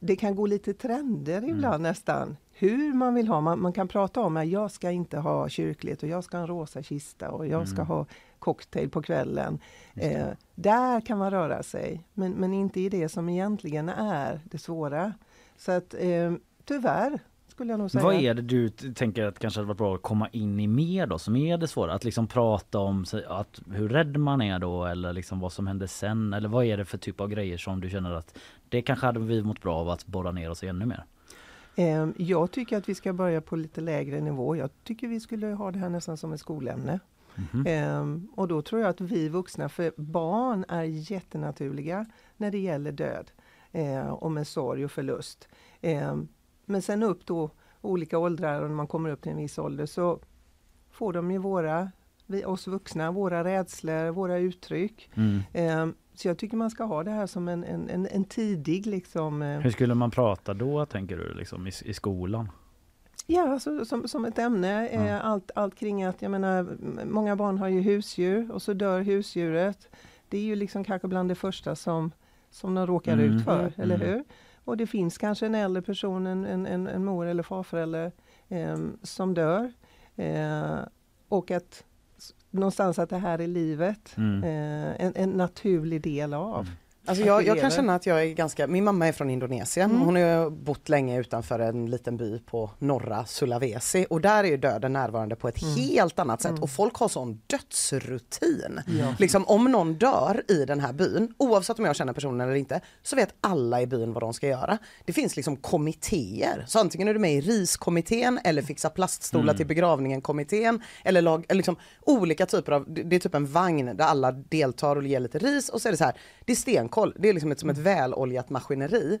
det kan gå lite trender Mm. ibland nästan. Hur man vill ha. Man, man kan prata om att jag ska inte ha kyrkligt och jag ska ha en rosa kista och jag ska Mm. ha cocktail på kvällen. Eh, där kan man röra sig, men, men inte i det som egentligen är det svåra. Så att eh, tyvärr skulle jag nog säga. Vad är det du tänker att kanske hade varit bra att komma in i mer då som är det svåra? Att liksom prata om att hur rädd man är då eller liksom vad som hände sen eller vad är det för typ av grejer som du känner att det kanske hade vi mått bra av att borra ner oss i ännu mer? Eh, jag tycker att vi ska börja på lite lägre nivå. Jag tycker vi skulle ha det här nästan som ett skolämne. Mhm. Ehm, och då tror jag att vi vuxna, för barn är jättenaturliga när det gäller död eh, och med sorg och förlust. Men sen upp då olika åldrar och när man kommer upp till en viss ålder så får de ju våra, vi, oss vuxna, våra rädslor, våra uttryck. Mm. Ehm, så jag tycker man ska ha det här som en, en, en, en tidig liksom eh, Hur skulle man prata då tänker du liksom i, i skolan? Ja, alltså, som, som ett ämne. Eh, allt, allt kring att, jag menar, många barn har ju husdjur och så dör husdjuret. Det är ju liksom kanske bland det första som, som de råkar Mm. ut för, Mm. eller Mm. hur? Och det finns kanske en äldre person, en, en, en, mor eller farförälder, eh, som dör. Eh, och att någonstans att det här är livet, Mm. eh, en, en naturlig del av. Alltså jag, jag kan känna att jag är ganska, min mamma är från Indonesien. Mm. Hon har bott länge utanför en liten by på norra Sulawesi och där är ju döden närvarande på ett Mm. helt annat sätt Mm. och folk har sån dödsrutin. Ja. Liksom om någon dör i den här byn, oavsett om jag känner personen eller inte, så vet alla i byn vad de ska göra. Det finns liksom kommittéer, så antingen är du med i riskommittén eller fixa plaststolar Mm. till begravningen kommittén eller, lag, liksom olika typer av, det är typ en vagn där alla deltar och ger lite ris och så är det så här, det är stenkoll, det är liksom ett, som ett väloljat maskineri.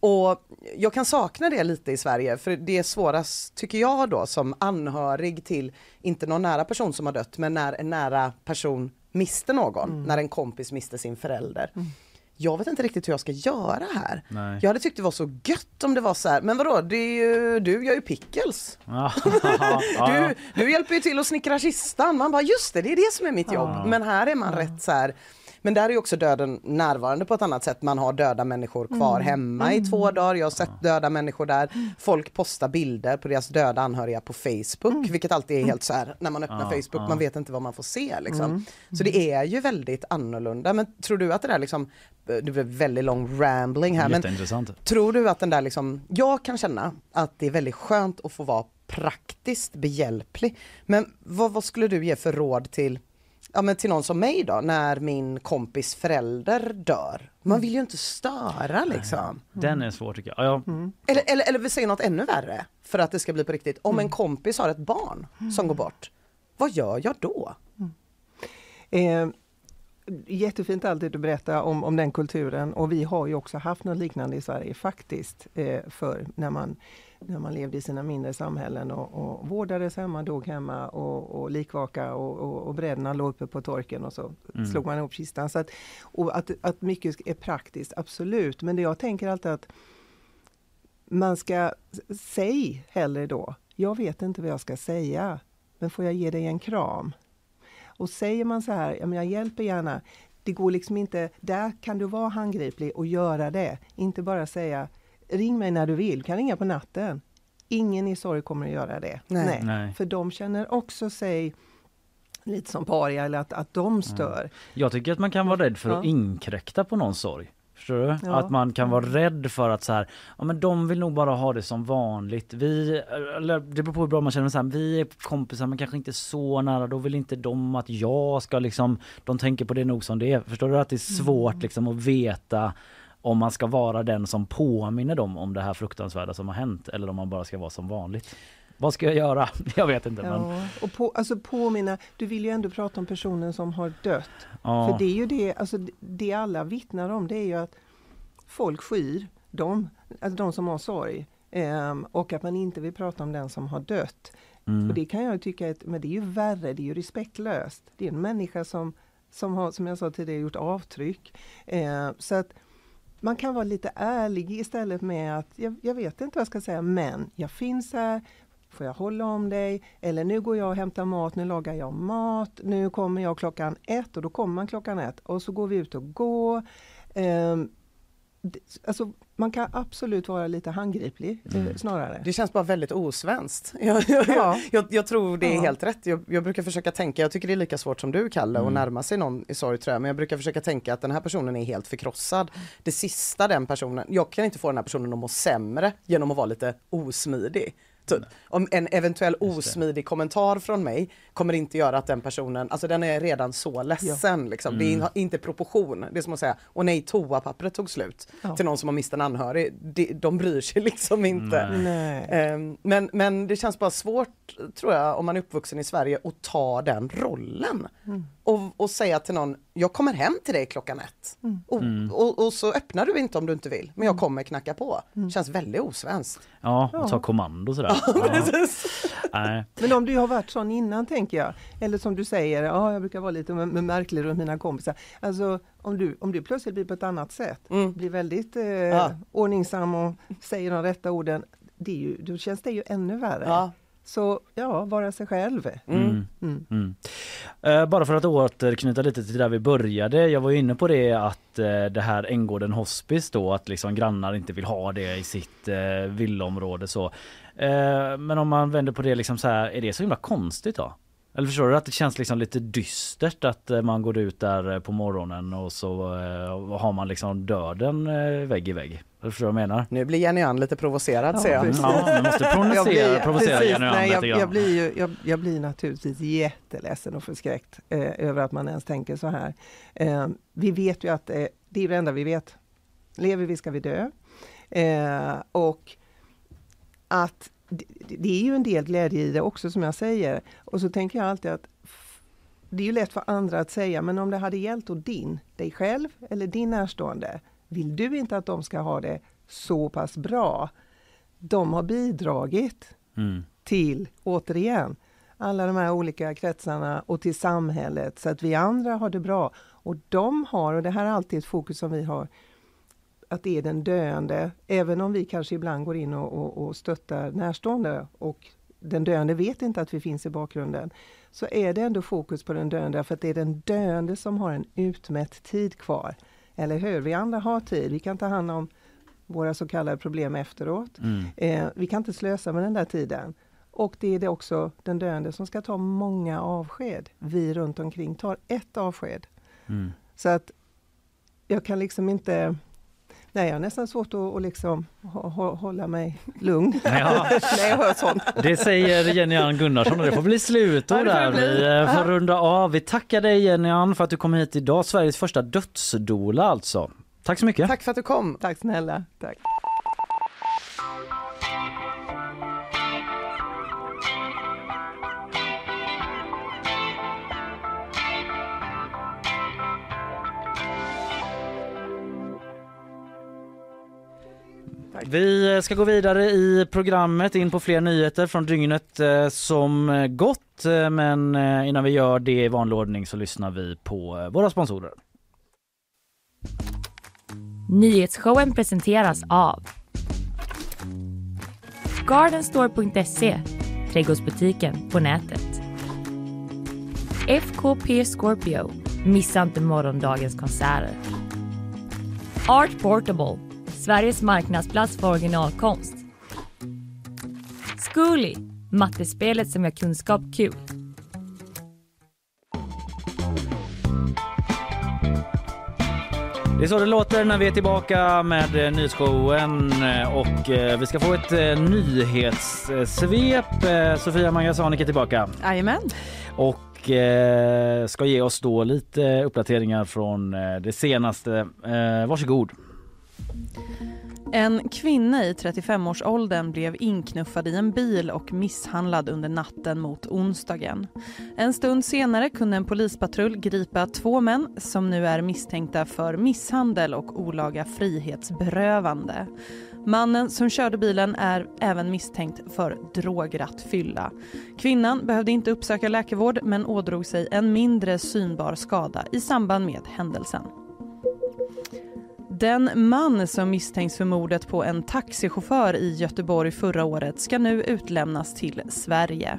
Och jag kan sakna det lite i Sverige för det är svårast tycker jag då som anhörig till, inte någon nära person som har dött, men när en nära person miste någon, när en kompis miste sin förälder. Jag vet inte riktigt hur jag ska göra här. Nej. Jag hade tyckt det var så gött om det var så här, men vadå, det ju, du gör ju pickles. [laughs] Du, du hjälper ju till att snickra kistan. Man bara just det, det är det som är mitt jobb. Men här är man rätt så här. Men där är ju också döden närvarande på ett annat sätt. Man har döda människor kvar hemma i två dagar. Jag har sett döda människor där. Folk postar bilder på deras döda anhöriga på Facebook, vilket alltid är helt så här när man öppnar Ja, Facebook, ja. man vet inte vad man får se liksom. Så det är ju väldigt annorlunda. Men tror du att det där liksom, det blev väldigt lång rambling här, men. Tror du att den där liksom, jag kan känna att det är väldigt skönt att få vara praktiskt behjälplig. Men vad, vad skulle du ge för råd till, ja, men till någon som mig då, när min kompis förälder dör? Man vill ju inte störa liksom. Den är svår tycker jag. Ja, Mm. Eller, eller, eller vi säger något ännu värre, för att det ska bli på riktigt. Om en kompis har ett barn som går bort, vad gör jag då? Eh, jättefint alltid att berätta om, om den kulturen och vi har ju också haft något liknande i Sverige faktiskt. Eh, för när man, när man levde i sina mindre samhällen och, och vårdades hemma, dog hemma och, och likvaka och, och, och bräderna låg uppe på torken och så Mm. slog man ihop kistan. Så att, och att, att mycket är praktiskt, absolut. Men det jag tänker alltid att man ska, säg hellre då, jag vet inte vad jag ska säga, men får jag ge dig en kram? Och säger man så här, jag hjälper gärna, det går liksom inte, där kan du vara handgriplig och göra det. Inte bara säga, ring mig när du vill, du kan ringa på natten. Ingen i sorg kommer att göra det. Nej. Nej. För de känner också sig lite som paria eller att, att de stör. Jag tycker att man kan vara rädd för att Ja. inkräkta på någons sorg. Förstår du? Ja. Mm. Att man kan vara rädd för att så här, ja men de vill nog bara ha det som vanligt. Vi, eller det beror på hur bra man känner så här, vi är kompisar men kanske inte så nära. Då vill inte de att jag ska liksom, de tänker på det nog som det är. Förstår du att det är svårt Mm. liksom att veta om man ska vara den som påminner dem om det här fruktansvärda som har hänt eller om man bara ska vara som vanligt. Vad ska jag göra? [laughs] Jag vet inte. Men, Ja, och på, alltså påminna, du vill ju ändå prata om personen som har dött. ja. För det är ju det, alltså det alla vittnar om det är ju att folk skyr dem, alltså de som har sorg. Ehm, och att man inte vill prata om den som har dött. Mm. Och det kan jag tycka, att, men det är ju värre, det är ju respektlöst. Det är en människa som, som har, som jag sa tidigare, gjort avtryck. Ehm, så att man kan vara lite ärlig istället med att, jag, jag vet inte vad jag ska säga, men jag finns här, Får jag hålla om dig? Eller nu går jag och hämtar mat, nu lagar jag mat, nu kommer jag klockan ett och då kommer man klockan ett och så går vi ut och går. Ehm, alltså, man kan absolut vara lite handgriplig eh, snarare. Det känns bara väldigt osvenskt. [laughs] Jag, jag, Ja. jag, jag tror det är Ja. helt rätt. Jag, jag brukar försöka tänka, jag tycker det är lika svårt som du Kalle Mm. att närma sig någon i sorg tror jag, men jag brukar försöka tänka att den här personen är helt förkrossad. Det sista den personen, jag kan inte få den här personen att må sämre genom att vara lite osmidig. Om en eventuell osmidig kommentar från mig kommer inte göra att den personen, alltså den är redan så ledsen liksom. Det är in- inte proportion. Det är som att säga, åh nej toapappret tog slut Ja. till någon som har mist en anhörig. De, de bryr sig [laughs] liksom inte. Ehm, Men, men det känns bara svårt, tror jag, om man är uppvuxen i Sverige att ta den rollen. Och, och säga till någon, jag kommer hem till dig klockan ett. Och, och, och så öppnar du inte om du inte vill, men jag kommer knacka på. Känns väldigt osvenskt. ja, och ta kommando sådär. Ja. [laughs] Men om du har varit sån innan tänker jag, eller som du säger, ja, jag brukar vara lite märklig runt mina kompisar. Alltså om du, om du plötsligt blir på ett annat sätt, Mm. blir väldigt eh, Ja. ordningsam och säger de rätta orden, det är ju, då känns det ju ännu värre. Ja. Så ja, vara sig själv. Mm. Mm. Mm. Eh, bara för att återknyta lite till där vi började. Jag var ju inne på det att eh, det här Änggården Hospice då att liksom grannar inte vill ha det i sitt eh, villaområde så. Eh, men om man vänder på det liksom så här, är det så himla konstigt då? Eller förstår du att det känns liksom lite dystert att eh, man går ut där eh, på morgonen och så eh, har man liksom döden vägg i vägg. Eller förstår du vad jag menar? Nu blir Jenny Ann lite provocerad Ja, ser jag. precis. Ja, man måste Jag provocera, blir, provocera precis, Jenny Ann nej, lite jag, grann. jag, blir ju, jag, jag blir naturligtvis jätteledsen och förskräckt eh, över att man ens tänker så här. Eh, vi vet ju att eh, det är det enda vi vet. Lever vi ska vi dö. Eh, och att det, det är ju en del glädje i det också som jag säger. Och så tänker jag alltid att det är ju lätt för andra att säga, men om det hade gällt åt din, dig själv eller din närstående, vill du inte att de ska ha det så pass bra? De har bidragit Mm. till, återigen, alla de här olika kretsarna och till samhället så att vi andra har det bra. Och de har, och det här är alltid ett fokus som vi har, att det är den döende, även om vi kanske ibland går in och, och, och stöttar närstående och den döende vet inte att vi finns i bakgrunden, så är det ändå fokus på den döende för att det är den döende som har en utmätt tid kvar. Eller hur? Vi andra har tid, vi kan ta hand om våra så kallade problem efteråt. Mm. Eh, vi kan inte slösa med den där tiden. Och det är det också den döende som ska ta många avsked. Vi runt omkring tar ett avsked. Mm. Så att jag kan liksom inte... Nej, jag har nästan svårt att, att liksom hå- hå- hålla mig lugn [laughs] Ja. [laughs] när jag hör sånt. Det säger Jenny Ann Gunnarsson och det får bli slutord där. Vi eh, får runda av. Vi tackar dig Jenny Ann för att du kom hit idag. Sveriges första dödsdola alltså. Tack så mycket. Tack för att du kom. Tack snälla. Tack. Vi ska gå vidare i programmet in på fler nyheter från dygnet eh, som gått. Eh, men eh, innan vi gör det i vanlig ordning så lyssnar vi på våra sponsorer. Nyhetsshowen presenteras av Gardenstore.se, trädgårdsbutiken på nätet. FKP Scorpio, missa inte morgondagens konserter. Art Portable, Sveriges marknadsplats för originalkonst. Zcooly, mattespelet som gör kunskap kul. Det är så det låter när vi är tillbaka med eh, nyhetsshowen eh, och eh, vi ska få ett nyhetssvep. Sofia Mangasanik är tillbaka Jajamän. och ska ge oss då lite uppdateringar från det senaste. Varsågod. En kvinna i 35-årsåldern blev inknuffad i en bil och misshandlad under natten mot onsdagen. En stund senare kunde en polispatrull gripa två män som nu är misstänkta för misshandel och olaga frihetsberövande. Mannen som körde bilen är även misstänkt för drograttfylla. Kvinnan behövde inte uppsöka läkarvård men ådrog sig en mindre synbar skada i samband med händelsen. Den man som misstänks för mordet på en taxichaufför i Göteborg förra året ska nu utlämnas till Sverige.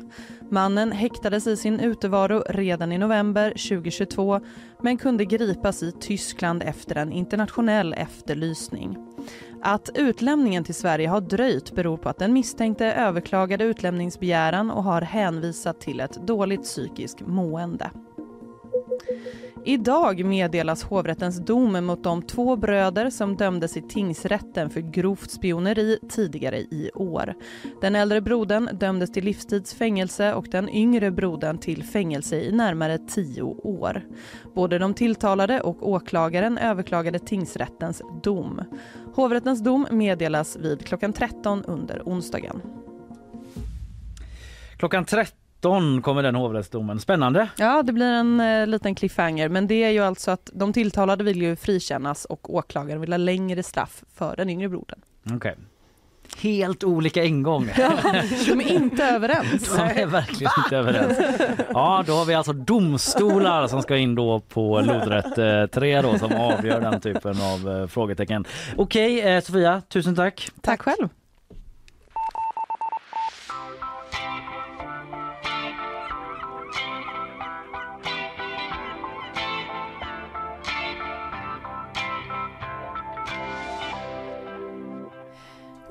Mannen häktades i sin utevaro redan i november 2022 men kunde gripas i Tyskland efter en internationell efterlysning. Att utlämningen till Sverige har dröjt beror på att den misstänkte överklagade utlämningsbegäran och har hänvisat till ett dåligt psykiskt mående. Idag meddelas hovrättens dom mot de två bröder som dömdes i tingsrätten för grovt spioneri tidigare i år. Den äldre brodern dömdes till livstidsfängelse och den yngre brodern till fängelse i närmare tio år. Både de tilltalade och åklagaren överklagade tingsrättens dom. Hovrättens dom meddelas vid klockan 13 under onsdagen. Klockan 13 kommer den hovrättsdomen. Spännande. Ja, det blir en eh, liten cliffhanger. Men det är ju alltså att de tilltalade vill ju frikännas och åklagaren vill ha längre straff för den yngre brodern. Okej. Helt olika ingång. [laughs] Ja, de är inte överens. De är verkligen inte överens. Ja, då har vi alltså domstolar som ska in då på lodrätt 3 då som avgör den typen av eh, frågetecken. Okej, eh, Sofia, tusen tack. Tack själv.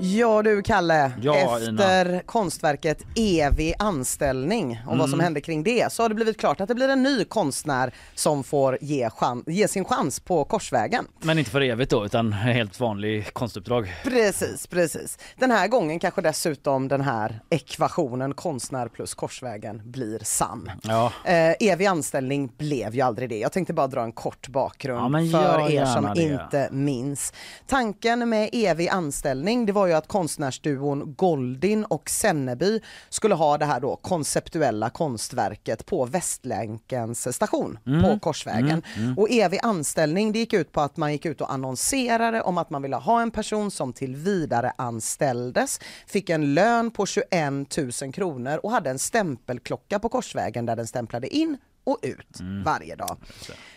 Ja du Kalle, Ja, efter konstverket Evig anställning och vad som Mm. hände kring det så har det blivit klart att det blir en ny konstnär som får ge, chan- ge sin chans på Korsvägen. Men inte för evigt då utan helt vanlig konstuppdrag. Precis, precis. Den här gången kanske dessutom den här ekvationen konstnär plus Korsvägen blir sann. Ja. Eh, evig anställning blev ju aldrig det. Jag tänkte bara dra en kort bakgrund Ja, för er som det. inte minns. Tanken med evig anställning det var ju att konstnärsduon Goldin och Senneby skulle ha det här då konceptuella konstverket på Västlänkens station Mm. på Korsvägen. Mm, mm. Och evig anställning det gick ut på att man gick ut och annonserade om att man ville ha en person som till vidare anställdes, fick en lön på 21 000 kronor och hade en stämpelklocka på Korsvägen där den stämplade in och ut Mm. varje dag.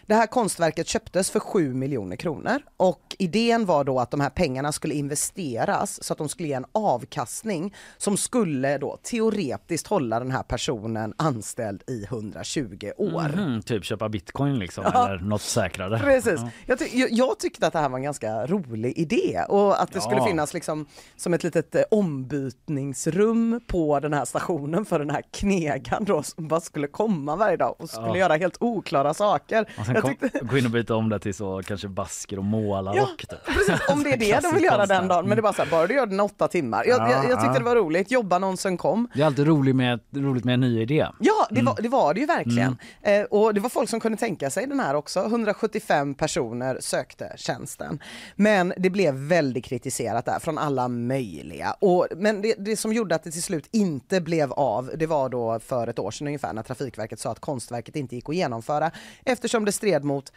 Det här konstverket köptes för 7 miljoner kronor och idén var då att de här pengarna skulle investeras så att de skulle ge en avkastning som skulle då teoretiskt hålla den här personen anställd i 120 år. Mhm, typ köpa bitcoin liksom Ja. eller något säkrare. Precis. Ja. Jag, ty- jag tyckte att det här var en ganska rolig idé och att det Ja. skulle finnas liksom som ett litet eh, ombytningsrum på den här stationen för den här knegan då som bara skulle komma varje dag och skulle Ja. göra helt oklara saker. Och sen kom, tyckte, gå in och byta om det till så kanske basker och målarrock. typ. precis, om det är [laughs] det de vill göra den dagen, men det är bara så här, bara du gör den åtta timmar. Jag, Ja, jag, jag tyckte ja. det var roligt, jobbannonsen kom. Det är alltid roligt med, roligt med en ny idé. Ja, det, Mm. var, det var det ju verkligen. Eh, och det var folk som kunde tänka sig den här också. 175 personer sökte tjänsten. Men det blev väldigt kritiserat där från alla möjliga. Och, men det, det som gjorde att det till slut inte blev av, det var då för ett år sedan ungefär när Trafikverket sa att konstverket inte gick att genomföra eftersom det stred mot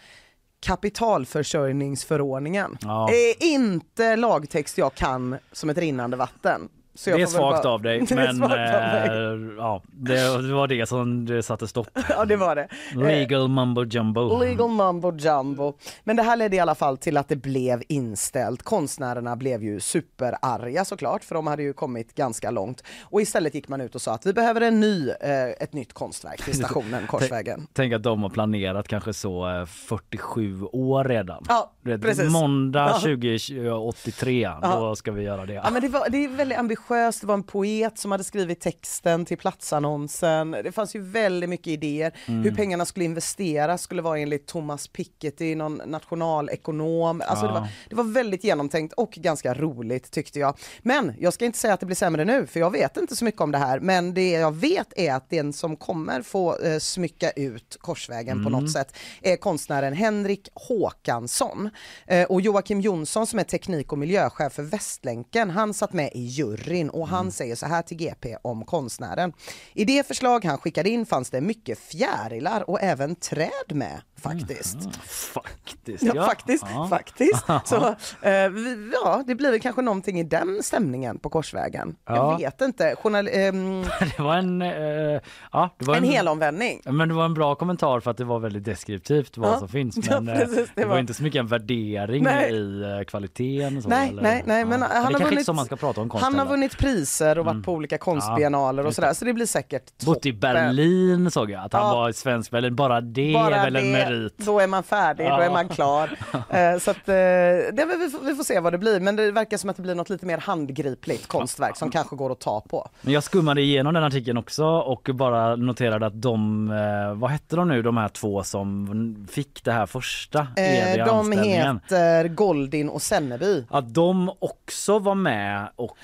kapitalförsörjningsförordningen. Ja. Eh, inte lagtext jag kan som ett rinnande vatten. Det är svagt bara- av dig [laughs] men svagt av eh, ja, det, det var det som det satte stopp. [laughs] Ja det var det. Legal mumbo jumbo. Legal mumbo jumbo. Men det här ledde i alla fall till att det blev inställt. Konstnärerna blev ju superarga såklart för de hade ju kommit ganska långt. Och istället gick man ut och sa att vi behöver en ny, eh, ett nytt konstverk till stationen [laughs] Korsvägen. Tänk att de har planerat kanske så eh, 47 år redan. Ja, precis. Måndag Ja. 2083, Ja. då ska vi göra det. Ja men det, var, det är väldigt ambitiöst ambitiöst, det var en poet som hade skrivit texten till platsannonsen. Det fanns ju väldigt mycket idéer. Mm. Hur pengarna skulle investeras skulle vara enligt Thomas Piketty, någon nationalekonom. Alltså Ja. det, var, det var väldigt genomtänkt och ganska roligt tyckte jag. Men jag ska inte säga att det blir sämre nu, för jag vet inte så mycket om det här. Men det jag vet är att den som kommer få eh, smycka ut Korsvägen på Mm. något sätt är konstnären Henrik Håkansson. Eh, och Joakim Jonsson som är teknik och miljöchef för Västlänken, han satt med i juryn och han säger så här till GP om konstnären. I det förslag han skickade in fanns det mycket fjärilar och även träd med faktiskt. Faktiskt. Ja, faktiskt, Ja. faktiskt. [laughs] Så, eh, ja, det blir väl kanske någonting i den stämningen på Korsvägen. Ja. Jag vet inte. Journal, ehm, [laughs] Det var en... eh, ja, det var en helomvändning. Men det var en bra kommentar för att det var väldigt deskriptivt vad Ja. som finns. [laughs] Ja, Men eh, precis, det det, var var- inte så mycket en värdering Nej. i kvaliteten. Så, Nej, eller? nej, nej, men ja. han har det kanske vunnit- man ska prata om konst Han har vunnit priser och varit på olika konstbiennaler och sådär, så det blir säkert Bott i toppen. Berlin såg jag att han Ja. var i svensk Berlin. Bara det Bara är väl en det, merit. Då är man färdig, då Ja. är man klar. [laughs] Eh, så att, eh, det, vi, får, vi får se vad det blir, men det verkar som att det blir något lite mer handgripligt konstverk som kanske går att ta på. Men jag skummade igenom den artikeln också och bara noterade att de, eh, vad hette de nu de här två som fick det här första eviga de heter Goldin och Senneby. Att de också var med och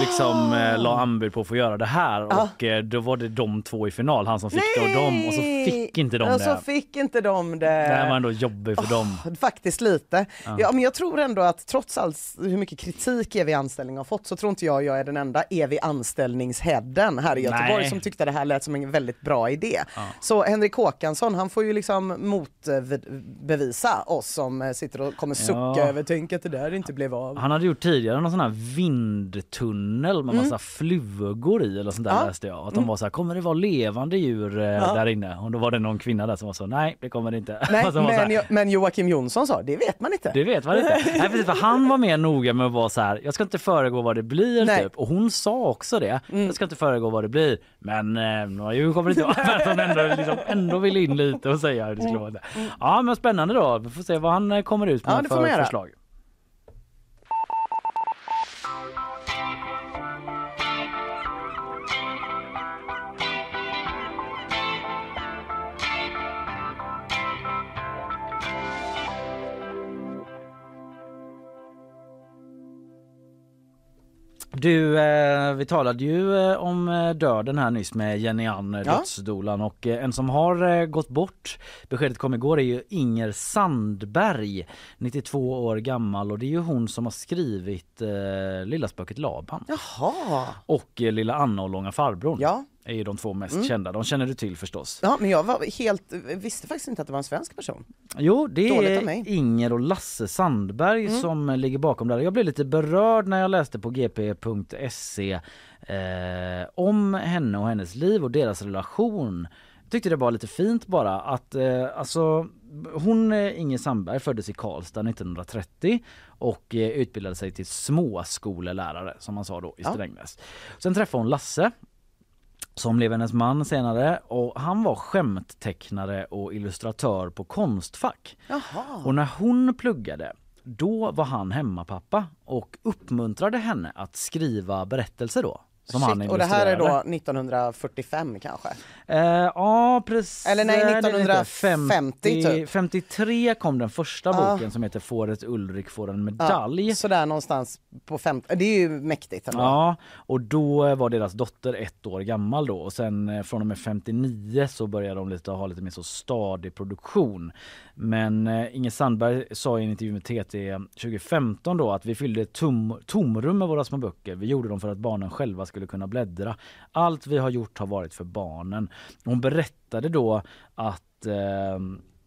liksom eh, la anbud på att få göra det här Ah. och då var det de två i final, han som fick det och dem och så fick inte de och det. så fick inte de det. Det var ändå jobbigt för dem. Faktiskt lite. Ja. men jag tror ändå att trots allt hur mycket kritik evig anställning har fått så tror inte jag jag är den enda evig anställningsheaden här i Göteborg Nej. som tyckte det här lät som en väldigt bra idé. Så Henrik Håkansson han får ju liksom motbevisa oss som eh, sitter och kommer sucka Ja. över tänk att det där inte blev av. Han hade gjort tidigare någon sån här vindtunnel med massa flugor i eller sånt där Mm. Ja. läste jag. Att de var så här, kommer det vara levande djur eh, där inne? Och då var det någon kvinna där som var så, nej det kommer det inte. Nej, Och så var så här, men, jo- men Joakim Jonsson sa, det vet man inte. Det vet man inte. Nej, precis, för han var mer noga med att vara så här, jag ska inte föregå vad det blir Nej. Mm. typ. Och hon sa också det, jag ska inte föregå vad det blir. Men eh, djur kommer det inte att hon [laughs] ändå, liksom, ändå vill in lite och säga hur det skulle vara. Ja men spännande då, vi får se vad han eh, kommer ut med Ja, för förslag. Du, eh, vi talade ju eh, om eh, döden här nyss med Jenny Ann, eh, Ja. dödsdolan och eh, en som har eh, gått bort, beskedet kom igår, är ju Inger Sandberg, 92 år gammal och det är ju hon som har skrivit Lilla spöket Laban Jaha. och Lilla Anna och Långa farbrorn. Ja. Mm. är ju de två mest kända, de känner du till förstås. ja, men jag var helt, visste faktiskt inte att det var en svensk person. Jo, det är. Mm. Inger och Lasse Sandberg som eh, ligger bakom det här. Jag blev lite berörd när jag läste på gp.se eh, om henne och hennes liv och deras relation. Jag tyckte det var lite fint bara att eh, alltså hon eh, Inger Sandberg föddes i Karlstad 1930 och eh, utbildade sig till småskolelärare som man sa då i Ja. Strängnäs. Sen träffade hon Lasse som blev hennes man senare och han var skämttecknare och illustratör på Konstfack. Jaha. Och när hon pluggade då var han hemmapappa och uppmuntrade henne att skriva berättelser då. Som han och det här är då 1945 kanske? Eh, ja precis. Eller nej, Det är lite 1950 typ. 53 kom den första Ja. boken som heter Fåret Ulrik får en medalj. Ja, sådär någonstans på 50, det är ju mäktigt ändå. Ja, och då var deras dotter ett år gammal då och sen eh, från och med 59 så började de lite, ha lite mer så stadig produktion. Men eh, Inge Sandberg sa i en intervju med TT 2015 då att vi fyllde ett tom, tomrum med våra små böcker. Vi gjorde dem för att barnen själva skulle kunna bläddra. Allt vi har gjort har varit för barnen. Hon berättade då att eh,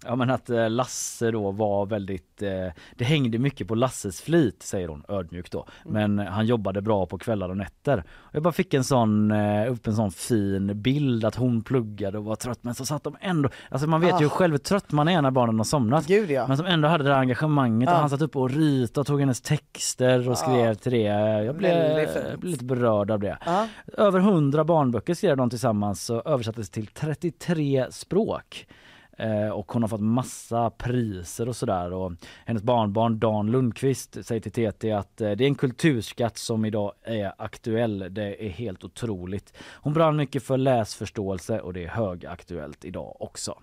Ja men att eh, Lasse då var väldigt, eh, det hängde mycket på Lasses flit säger hon ödmjukt då. Men han jobbade bra på kvällar och nätter. Jag bara fick en sån, eh, upp en sån fin bild att hon pluggade och var trött men så satt de ändå, alltså man vet ju Ah. själv hur trött man är när barnen har somnat. Gud ja. Men som ändå hade det här engagemanget och Ja. han satt upp och ritade och tog hennes texter och skrev till det. Jag blev, Väldigt fint. blev lite berörd av det. Ja. Över 100 barnböcker skrev de tillsammans och översattes till 33 språk. Eh, och hon har fått massa priser och sådär. Och hennes barnbarn Dan Lundqvist säger till TT att eh, det är en kulturskatt som idag är aktuell. Det är helt otroligt. Hon brann mycket för läsförståelse och det är högaktuellt idag också.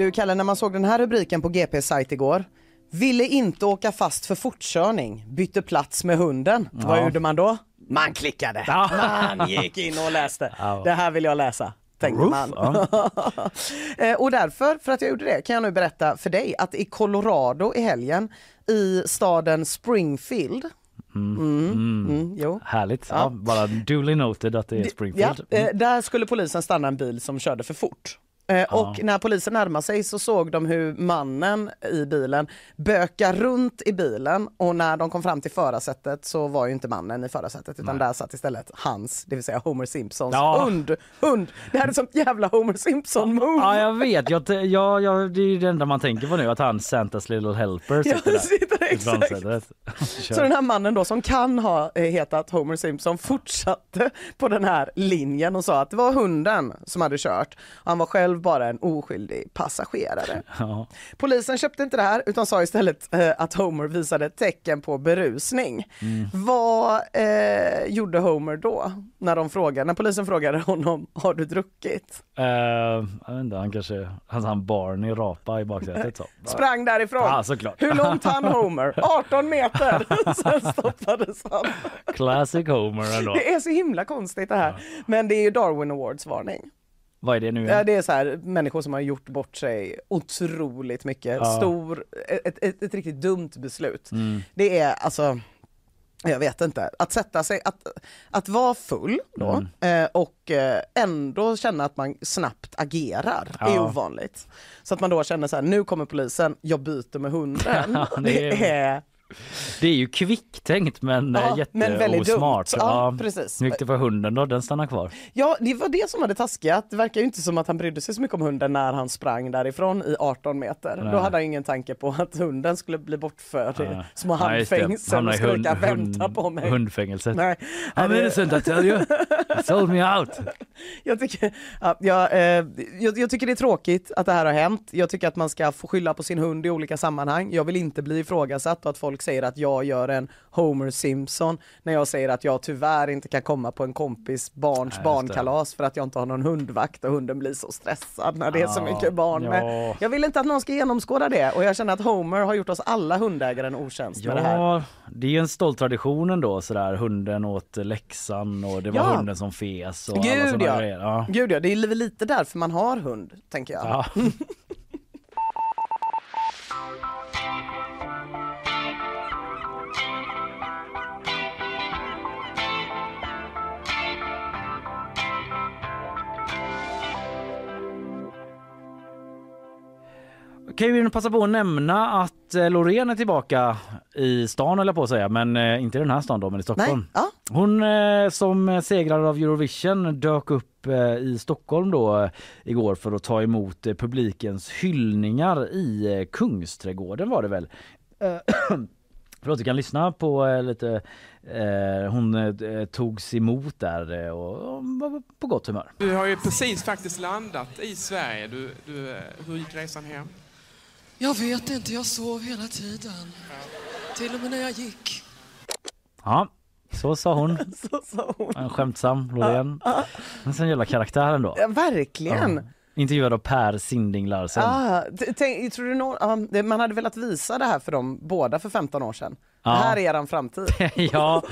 Du Kalle, när man såg den här rubriken på GPs sajt igår. Ville inte åka fast för fortkörning, bytte plats med hunden. Vad gjorde man då? Man klickade. Man gick in och läste. Ja. Det här vill jag läsa. Tänkte Ruff, man. [laughs] Eh, och därför, för att jag gjorde det, kan jag nu berätta för dig att i Colorado i helgen i staden Springfield Mm, mm, jo. Härligt. Ja. Ja. bara duly noted att det är Springfield. Ja, eh, där skulle polisen stanna en bil som körde för fort. Eh, Och när polisen närmade sig så såg de hur mannen i bilen bökar runt i bilen och när de kom fram till förarsättet så var ju inte mannen i förarsättet utan där satt istället hans, det vill säga Homer Simpsons Ja. hund. hund. Det här är sånt jävla Homer Simpson move. Ja jag vet, jag, t- ja, ja, det är ju det enda man tänker på nu att han Santas little helper sitter där. sitter exakt. [laughs] Så den här mannen då som kan ha eh, hetat Homer Simpson fortsatte på den här linjen och sa att det var hunden som hade kört. Han var själv bara en oskyldig passagerare. [laughs] Ja. Polisen köpte inte det här utan sa istället eh, att Homer visade tecken på berusning. Mm. Vad eh, gjorde Homer då? När, de frågade, när polisen frågade honom, har du druckit? Eh, jag vet inte, han kanske, han, han Barney rapa i baksätet så. [laughs] Sprang därifrån. Ja såklart. Hur långt hann [laughs] Homer? 18 meter! Sen stoppades han. Classic Homer ändå. Det är så himla konstigt det här. Men det är ju Darwin Awards varning. Vad är det nu Ja, det är så här människor som har gjort bort sig otroligt mycket. Ja. Stor, ett, ett, ett riktigt dumt beslut. Mm. Det är alltså jag vet inte, att sätta sig, att, att vara full då Mm. eh, och eh, ändå känna att man snabbt agerar är Ja. ovanligt. Så att man då känner så här, nu kommer polisen, jag byter med hunden. [laughs] Ja, det det, är- är, Det är ju kvicktänkt men Ja, ja, men väldigt jätteosmart. Ja, gick det för hunden då? Den stannar kvar? Ja, det var det som var det taskiga. Det verkar ju inte som att han brydde sig så mycket om hunden när han sprang därifrån i 18 meter. Nej. Då hade han ingen tanke på att hunden skulle bli bortförd i Ja. små Ja, handfängsel och hund- skrika hund- vänta på mig. Hundfängelset. Nej, I'm innocent I tell you. You sold me out. [laughs] jag, tycker, ja, jag, eh, jag, jag tycker det är tråkigt att det här har hänt. Jag tycker att man ska få skylla på sin hund i olika sammanhang. Jag vill inte bli ifrågasatt och att folk säger att jag gör en Homer Simpson när jag säger att jag tyvärr inte kan komma på en kompis barns det. barnkalas för att jag inte har någon hundvakt och hunden blir så stressad när det är så Ja, mycket barn med. ja. Jag vill inte att någon ska genomskåda det och jag känner att Homer har gjort oss alla hundägare en otjänst med det här. Ja, det är ju en stolt tradition ändå sådär. Hunden åt läxan och det var Ja. hunden som fes och alla Gud sådana ja. grejer. Ja. Gud ja, det är lite därför man har hund, tänker jag. Ja. [laughs] Kan vi passa på att nämna att eh, Loreen är tillbaka i stan jag på att säga, men eh, inte i den här stan då, men i Nej, Stockholm. ja. Hon eh, som segrare av Eurovision dök upp i Stockholm då igår för att ta emot publikens hyllningar i Kungsträdgården var det väl. [clears throat] Förlåt, du kan lyssna på lite, eh, hon eh, togs emot där och, och var på gott humör. Du har ju precis faktiskt landat i Sverige. Du, du, hur gick resan hem? Jag vet inte, jag sov hela tiden. Till och med när jag gick. Ja, så sa hon. [laughs] Så sa hon. En skämtsam Loreen. Men sen jävla karaktär ändå. Ja, verkligen. Ja. Intervjuad av Per Sinding Larsen. Ah, tänk, tror du nå- ja, det- man hade velat visa det här för dem båda för 15 år sedan. Det här är eran framtid. [laughs] ja,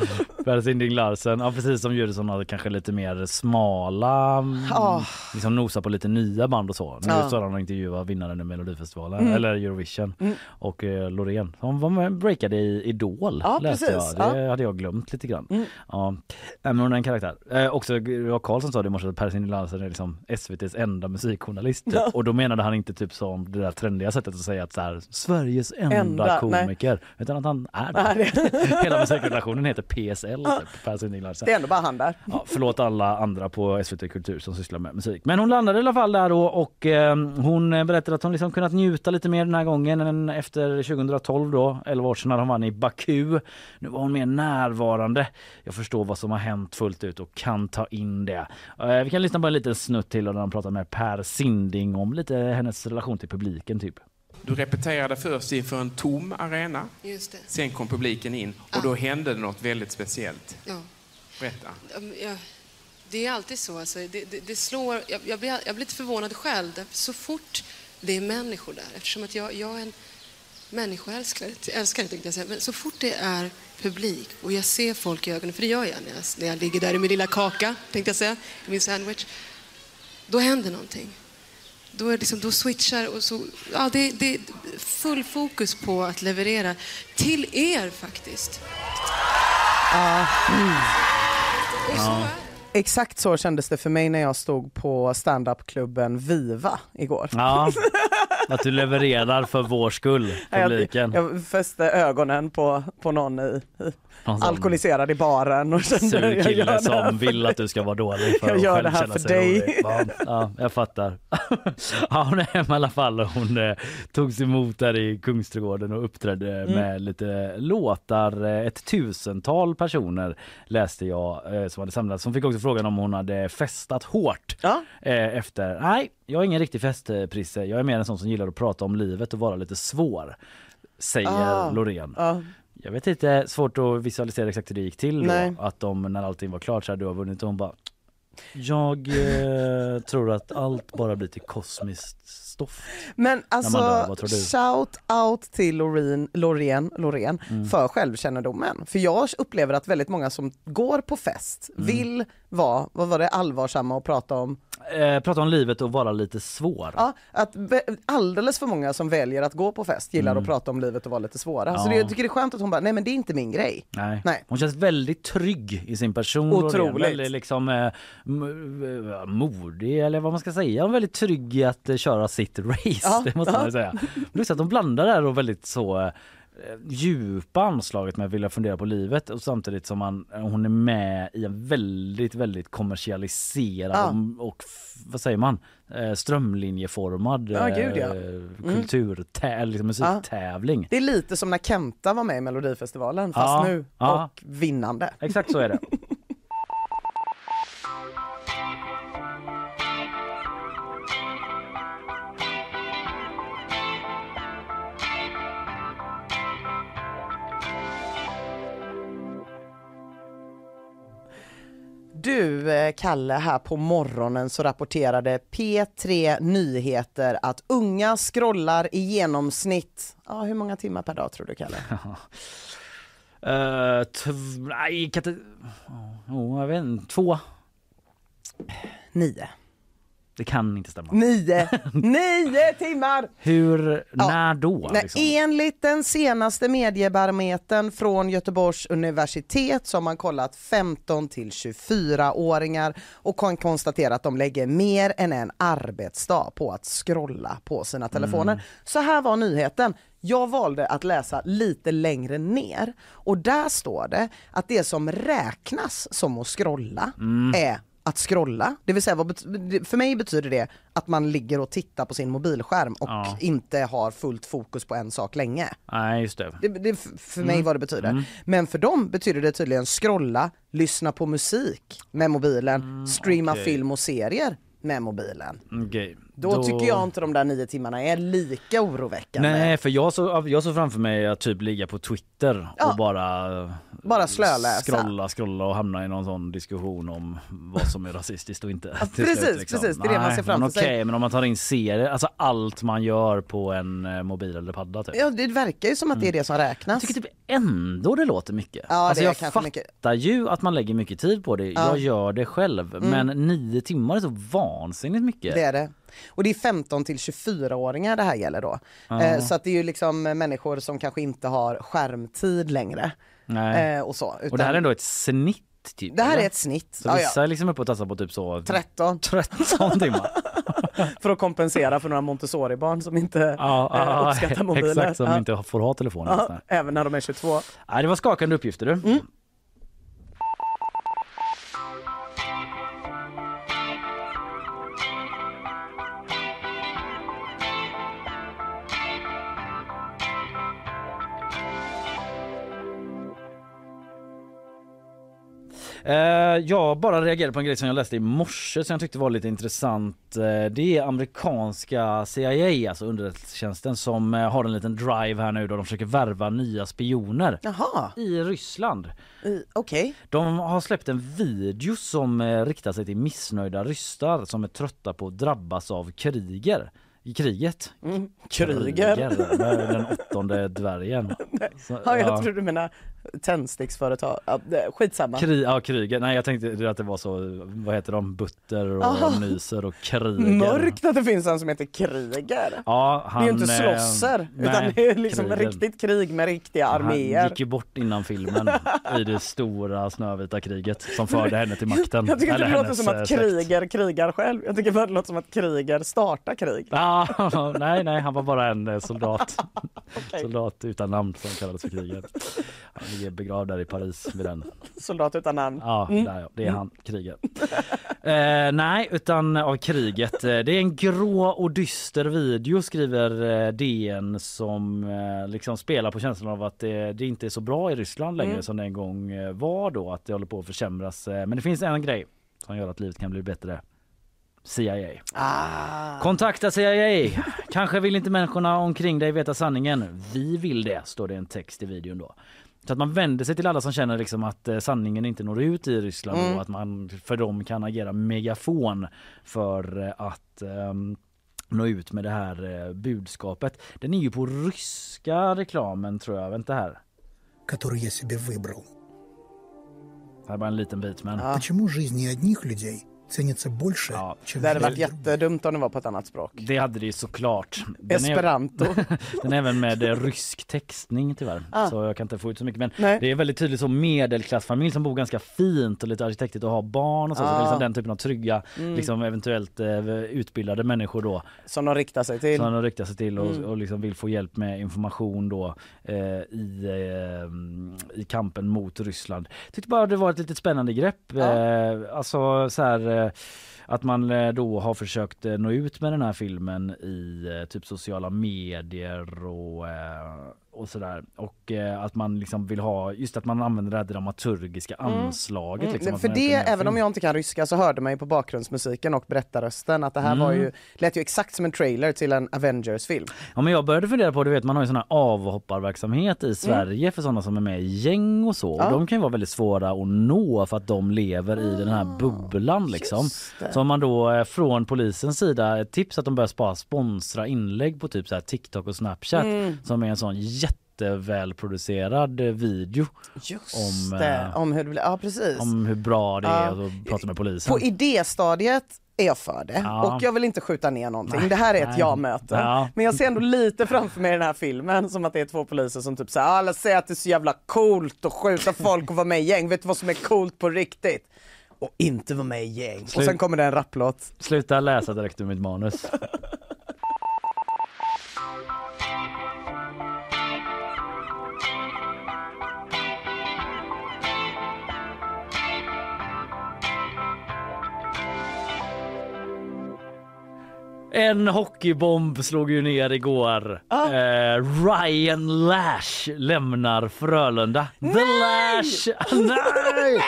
Per Sinding Larsen. Ja, precis som Judison hade kanske lite mer smala, Ja. liksom nosa på lite nya band och så. Nu Ja. står han och intervjuar vinnaren i Melodifestivalen, Mm. eller Eurovision. Mm. Och eh, Loreen, hon var med breakade i Idol Ja, läste precis. jag. Det Ja. hade jag glömt lite grann. Mm. Ja. Nej, Men hon är en karaktär. Eh, också, det var Karl som sa det i morse att Per Sinding Larsen är liksom SVTs enda musikjournalist. typ. Ja. Och då menade han inte typ som det där trendiga sättet att säga att så här, Sveriges enda, Enda, nej. komiker. Utan att han är heller. [laughs] Hela musikredaktionen heter PSL, typ, Per Sinding Larsen. Det är ändå bara han där. Ja, förlåt alla andra på SVT Kultur som sysslar med musik. Men hon landade i alla fall där då och eh, hon berättade att hon liksom kunnat njuta lite mer den här gången än efter 2012 då, 11 år sedan när hon vann i Baku. Nu var hon mer närvarande. Jag förstår vad som har hänt fullt ut och kan ta in det. Eh, vi kan lyssna på en liten snutt till och när de pratar med Per Sinding om lite hennes relation till publiken typ. Du repeterade först inför en tom arena. Sen kom publiken in och då hände det något väldigt speciellt. Ja. Berätta. Ja, det är alltid så. Alltså, det, det, det slår, jag, jag, blir, jag blir lite förvånad själv. Så fort det är människor där, eftersom att jag, jag är en människoälskare, älskare tänkte jag säga, men så fort det är publik och jag ser folk i ögonen, för det gör jag när jag, när jag ligger där i min lilla kaka, tänkte jag säga, i min sandwich, då händer någonting. Då, är det liksom, då switchar och så, ja, det, det är full fokus på att leverera till er faktiskt. Och så är Exakt så kändes det för mig när jag stod på standupklubben Viva igår. Ja, [laughs] att du levererar för vår skull, publiken. Jag, jag fäste ögonen på, på någon i, i alkoholiserad i baren och kände jag kille här som vill att du ska vara dålig för Jag att gör det här för dig. Ja, ja, jag fattar. [laughs] Ja, hon är hemma i alla fall hon eh, togs emot där i Kungsträdgården och uppträdde Mm. med lite låtar. Eh, Ett tusental personer läste jag eh, som hade samlats. Hon fick också frågan om hon hade festat hårt Ja. eh, efter. Nej, jag är ingen riktig festprisse. Jag är mer en sån som gillar att prata om livet och vara lite svår, säger Ah. Loreen. Ja. Jag vet inte, svårt att visualisera exakt hur det gick till då. Nej. Att de när allting var klart så här, du har vunnit och hon bara Jag eh, tror att allt bara blir till kosmiskt stoff. Men alltså, du? shout out till Loreen, Loreen, Loreen Mm. för självkännedomen. För jag upplever att väldigt många som går på fest Mm. vill vara, vad var det, allvarsamma och prata om Eh, prata om livet och vara lite svår. Ja, att alldeles för många som väljer att gå på fest gillar Mm. att prata om livet och vara lite svåra. Så Ja. det, jag tycker det är skönt att hon bara, nej men det är inte min grej. Nej. Nej. Hon känns väldigt trygg i sin person. Otroligt. Väldigt liksom eh, modig eller vad man ska säga. Hon är väldigt trygg i att eh, köra sitt race. Ja, Det måste ja. man säga. Det så att de blandar där och väldigt så eh, djupa anslaget med att vilja fundera på livet och samtidigt som man, hon är med i en väldigt, väldigt kommersialiserad Ja. och, vad säger man, eh, strömlinjeformad Ja, gud, ja. eh, Mm. kulturtä- liksom musiktävling. Det är lite som när Kenta var med i Melodifestivalen fast nu och vinnande. Exakt så är det. [laughs] Du eh, Kalle, här på morgonen så rapporterade P3 Nyheter att unga scrollar i genomsnitt, ja hur många timmar per dag tror du Kalle? [laughs] Uh, nej, kan inte... Oh, jag vet inte. Två. Nio. Det kan inte stämma. Nio! [laughs] Nio timmar! Hur, när då? Nej, liksom? Enligt den senaste mediebarometern från Göteborgs universitet så har man kollat 15 till 24-åringar och kan konstatera att de lägger mer än en arbetsdag på att scrolla på sina telefoner. Mm. Så här var nyheten. Jag valde att läsa lite längre ner och där står det att det som räknas som att scrolla Mm. är att scrolla, det vill säga vad för mig betyder det att man ligger och tittar på sin mobilskärm och Ja. inte har fullt fokus på en sak länge. Nej, just det. Det, det för mig Mm. vad det betyder. Mm. Men för dem betyder det tydligen scrolla, lyssna på musik med mobilen, streama okej. film och serier med mobilen. Okej. Då, tycker jag inte de där nio timmarna är lika oroväckande. Nej, för jag såg jag såg framför mig att typ ligga på Twitter Ja. och bara Bara slöläsa. Scrolla, scrolla och hamna i någon sån diskussion om vad som är rasistiskt och inte. till precis, slut, liksom. precis. Det är det man ser framför sig. Okej, men om man tar in serier, alltså allt man gör på en eh, mobil eller padda typ. Ja, det verkar ju som att det är det som räknas. Jag tycker typ ändå det låter mycket. Ja, alltså jag fattar mycket. ju att man lägger mycket tid på det, Ja. jag gör det själv. Mm. Men nio timmar är så vansinnigt mycket. Det är det. Och det är 15 till 24-åringar det här gäller då. Ja. Eh, så att det är ju liksom människor som kanske inte har skärmtid längre. Nej. Eh, och så. Och det utan- här är ändå ett snitt typ? Det här eller? är ett snitt. Så Ja, vissa ja. är liksom uppe och tassar på typ så 13. 13 [laughs] timmar. [laughs] för att kompensera för några Montessori-barn som inte Ja, eh, ja, uppskattar mobiler. Exakt, som Ja. inte får ha telefonen. Ja, Ja. även när de är 22. Nej, det var skakande uppgifter du. Mm. Jag bara reagerade på en grej som jag läste i morse som jag tyckte var lite intressant. Eh, det är amerikanska CIA, alltså underrättelsetjänsten, som eh, har en liten drive här nu då de försöker värva nya spioner Jaha, i Ryssland. i- okej. De har släppt en video som eh, riktar sig till missnöjda ryssar som är trötta på att drabbas av kriger. I kriget. Mm. Kriger. med Den åttonde dvärgen. [laughs] Så, Ja, jag ja. tror du menar tändsticksföretag. Skitsamma. Kri ja, kriger. Nej jag tänkte att det var så, vad heter de, Butter och Aha. Nyser och Kriger. Mörkt att det finns en som heter Kriger. Ja, han, det är ju inte eh, slåsser utan nej, det är liksom Kriger. riktigt krig med riktiga Han arméer. gick ju bort innan filmen [laughs] i det stora snövita kriget som förde henne till makten. Jag tycker inte det låter som eh, att släkt. Kriger krigar själv. Jag tycker bara det låter som att Kriger startar krig. Ja, [laughs] nej, nej, han var bara en eh, soldat. [laughs] Soldat utan namn som kallades för kriget. Ligger begravd där i Paris vid den. [laughs] Soldat utan namn. Ja, Mm. där, ja det är han, kriget. [laughs] eh, nej, utan av kriget. Eh, Det är en grå och dyster video skriver eh, DN som eh, liksom spelar på känslan av att det, det inte är så bra i Ryssland längre Mm. som det en gång eh, var då. Att det håller på att försämras. Eh, Men det finns en grej som gör att livet kan bli bättre. CIA. Ah. Kontakta CIA. Kanske vill inte människorna omkring dig veta sanningen. Vi vill det, står det en text i videon då. Så att man vänder sig till alla som känner liksom att eh, sanningen inte når ut i Ryssland Mm. och att man för dem kan agera megafon för eh, att ehm, nå ut med det här eh, budskapet. Den är ju på ryska reklamen tror jag. Vänta här. который я себе выбрал. Det här är bara en liten bit men... Ja. Почему жизни одних людей Stängelse Bolsje. Ja. Det hade varit jättedumt om det var på ett annat språk. Det hade det ju såklart. Den Esperanto. Är, [laughs] den är även med eh, rysk textning tyvärr. Ah. Så jag kan inte få ut så mycket. Men Nej. det är väldigt tydligt så medelklassfamilj som bor ganska fint och lite arkitektigt och har barn och så. Liksom ah. så liksom den typen av trygga, mm. liksom eventuellt eh, utbildade människor då. Som de riktar sig till. Som de riktar sig till och, mm. och liksom vill få hjälp med information då eh, i, eh, i kampen mot Ryssland. Tyckte bara det var ett lite spännande grepp. Ah. alltså så här Eh, att man eh, då har försökt eh, nå ut med den här filmen i typ sociala medier och, och sådär. Och eh, att man liksom vill ha, just att man använder det här dramaturgiska anslaget. Mm, Liksom, att för det, även film. om jag inte kan ryska så hörde man ju på bakgrundsmusiken och berättarrösten att det här Mm. var ju, lät ju exakt som en trailer till en Avengers-film. Ja men jag började fundera på, du vet man har ju sån här avhopparverksamhet i Sverige för sådana som är med i gäng och så. Ja. Och de kan ju vara väldigt svåra att nå för att de lever i den här bubblan liksom. Så om man då eh, från polisens sida, ett tips att de börjar spara sponsra inlägg på typ så här TikTok och Snapchat Mm. som är en sån jättevälproducerad eh, video Just om, det, eh, om hur det blir, ja precis. om hur bra det är att prata med polisen. På idéstadiet är jag för det Ja. och jag vill inte skjuta ner någonting. Nej, det här är ett ja-möte. Ja. Men jag ser ändå lite framför mig i den här filmen som att det är två poliser som typ säger alla säger att det är så jävla coolt att skjuta folk och vara med i gäng. Vet du vad som är coolt på riktigt? Och inte vara med i gäng. Och Slut. sen kommer det en rapplåt. Sluta läsa direkt ur mitt manus. [laughs] En hockeybomb slog ju ner igår. Eh, Ryan Lash lämnar Frölunda. The Lash! [laughs] Nej!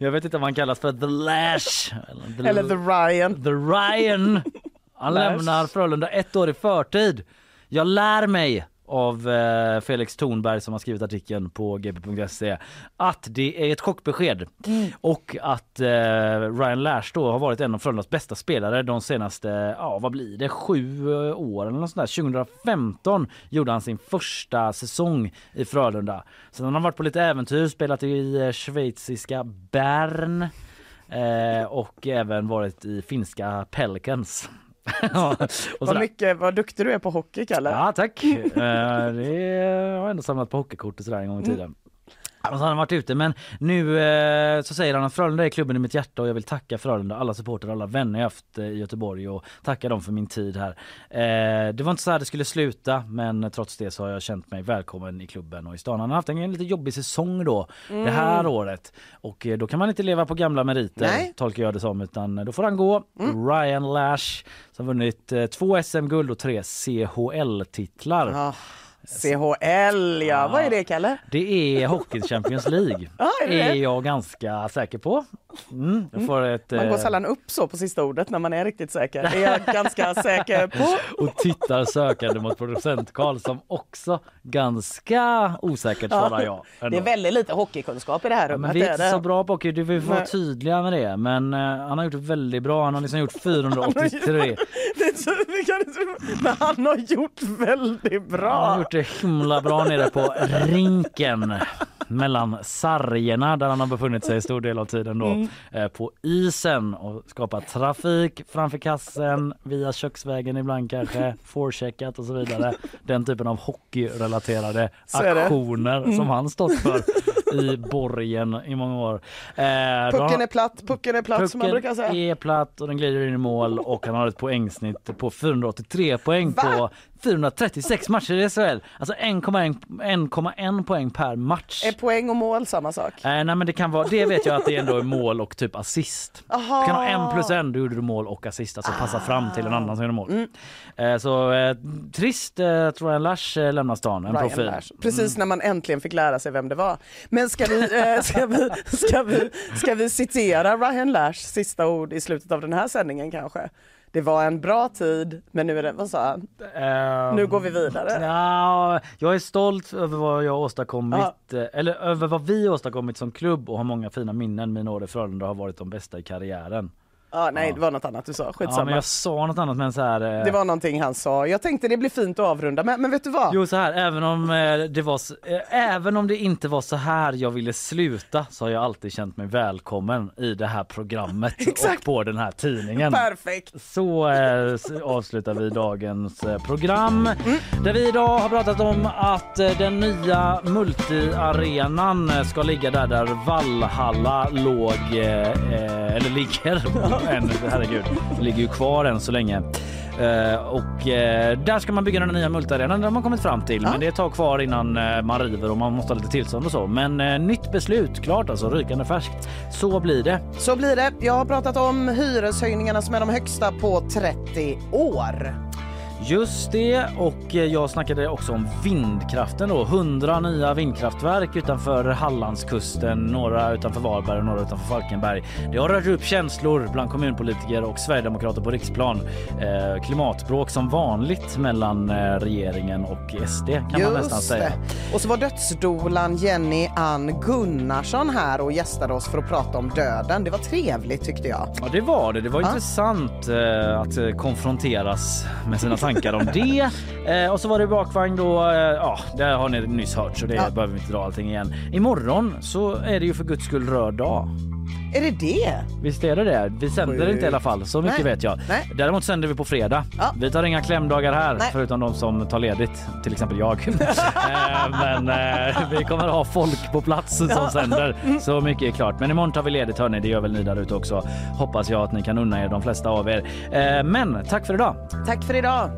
Jag vet inte om han kallas för The Lash. Eller, Eller The Ryan. The Ryan. Han lämnar Frölunda ett år i förtid. Jag lär mig av eh, Felix Thornberg som har skrivit artikeln på gp.se att det är ett chockbesked och att eh, Ryan Lash då har varit en av Frölundas bästa spelare de senaste, ja vad blir det, sju eh, åren eller något sånt där. 2015 gjorde han sin första säsong i Frölunda. Sen har han varit på lite äventyr, spelat i eh, schweiziska Bern eh, och även varit i finska Pelicans. [laughs] Ja, Vad, mycket, vad duktig du är på hockey Kalle. Ja tack. Eh, det har jag ändå samlat på hockeykort och sådär en gång i tiden. Och så har han varit ute men nu eh, så säger han att Frölunda är klubben i mitt hjärta och jag vill tacka Frölunda, alla supportrar, alla vänner jag haft eh, i Göteborg och tacka dem för min tid här. Eh, det var inte så här det skulle sluta men trots det så har jag känt mig välkommen i klubben och i stan. Han har haft en lite jobbig säsong då Mm. det här året och eh, då kan man inte leva på gamla meriter Nej. tolkar jag det som utan då får han gå. Ryan Lash som vunnit eh, två SM-guld och tre CHL-titlar. Ah, CHL ja, vad är det Kalle? Det är Hockey Champions League. [laughs] Ja, är det det? är jag ganska säker på. Mm, får ett, Man går eh, sällan upp så på sista ordet när man är riktigt säker. Det är jag [laughs] ganska säker på. och tittar sökande mot producent Karl som också ganska osäkert svarar ja. Det ändå. är väldigt lite hockeykunskap i det här Ja, rummet. men vi är det inte så det. bra på hockey, du vill vara Nej. tydliga med det. Men eh, han har gjort det väldigt bra. Han har liksom gjort 483. [laughs] Det är så, vi kan men han har gjort väldigt bra. Det himla bra nere på rinken mellan sargerna där han har befunnit sig stor del av tiden då Mm. eh, på isen och skapat trafik framför kassen via köksvägen ibland kanske forecheckat och så vidare. Den typen av hockeyrelaterade aktioner Mm. som han stått för i borgen i många år. Eh, då Pucken är platt, pucken är platt som man brukar säga. är platt och den glider in i mål och han har ett poängsnitt på 483 poäng på 436 matcher i SHL. Alltså 1,1 1,1 poäng per match. Är poäng och mål samma sak? Eh, nej men det kan vara, det vet jag att det ändå är mål och typ assist. Aha. Du kan ha en plus en, då gjorde du mål och assist, alltså passa fram till en annan som gjorde mål. Mm. Eh, så eh, trist tror jag Lash lämnar stan, en Ryan profil. Lash. Precis när man äntligen fick lära sig vem det var. Men ska vi, eh, [laughs] ska vi, ska vi, ska vi citera Ryan Lashs sista ord i slutet av den här sändningen kanske? Det var en bra tid, men nu är det, vad sa han? Ehm, Nu går vi vidare. Ja, jag är stolt över vad jag åstadkommit, eh, eller över vad vi åstadkommit som klubb och har många fina minnen. Mina år i Frölunda har varit de bästa i karriären. Ja, nej, Ja. det var något annat du sa. Ja, Skitsamma. men jag sa något annat men så här. eh, Det var någonting han sa. Jag tänkte det blir fint att avrunda, men, men vet du vad? Jo så här, även om eh, det var s- eh, även om det inte var så här jag ville sluta så har jag alltid känt mig välkommen i det här programmet [laughs] och på den här tidningen. Perfekt! Så eh, s- avslutar vi dagens eh, program där vi idag har pratat om att eh, den nya multiarenan eh, ska ligga där där Vallhalla låg eh, eh, eller ligger. [laughs] än, herregud, ligger ju kvar än så länge. Eh, och eh, där ska man bygga den nya multiarenan, det har man kommit fram till. Men det tag kvar innan eh, man river och man måste ha lite tillstånd och så. Men nytt beslut, klart alltså, rykande färskt. Så blir det. Så blir det. Jag har pratat om hyreshöjningarna som är de högsta på 30 år. Just det, och eh, jag snackade också om vindkraften då. 100 nya vindkraftverk utanför Hallandskusten, några utanför Varberg och några utanför Falkenberg. Det har rört upp känslor bland kommunpolitiker och sverigedemokrater på riksplan. Eh, klimatbråk som vanligt mellan eh, regeringen och SD kan man nästan säga. det. Och så var dödsdolan Jenny Ann Gunnarsson här och gästade oss för att prata om döden. Det var trevligt tyckte jag. Ja det var det. Det var Ja. intressant eh, att eh, konfronteras med sina tankar [laughs] om det. Eh, och så var det bakvagn då. Eh, ja, det har ni nyss hört så det Ja. behöver vi inte dra allting igen. Imorgon så är det ju för guds skull röd dag. Är det det? Visst är det det? Vi sänder Sjukt. inte i alla fall, så mycket Nej. vet jag. Nej. Däremot sänder vi på fredag. Vi tar inga klämdagar här, Nej. förutom de som tar ledigt, till exempel jag. [laughs] Eh, Men eh, vi kommer ha folk på plats som Ja. sänder, så mycket är klart. Men imorgon tar vi ledigt hörni, det gör väl ni där ute också. Hoppas jag att ni kan unna er, de flesta av er. Eh, Men tack för idag! Tack för idag!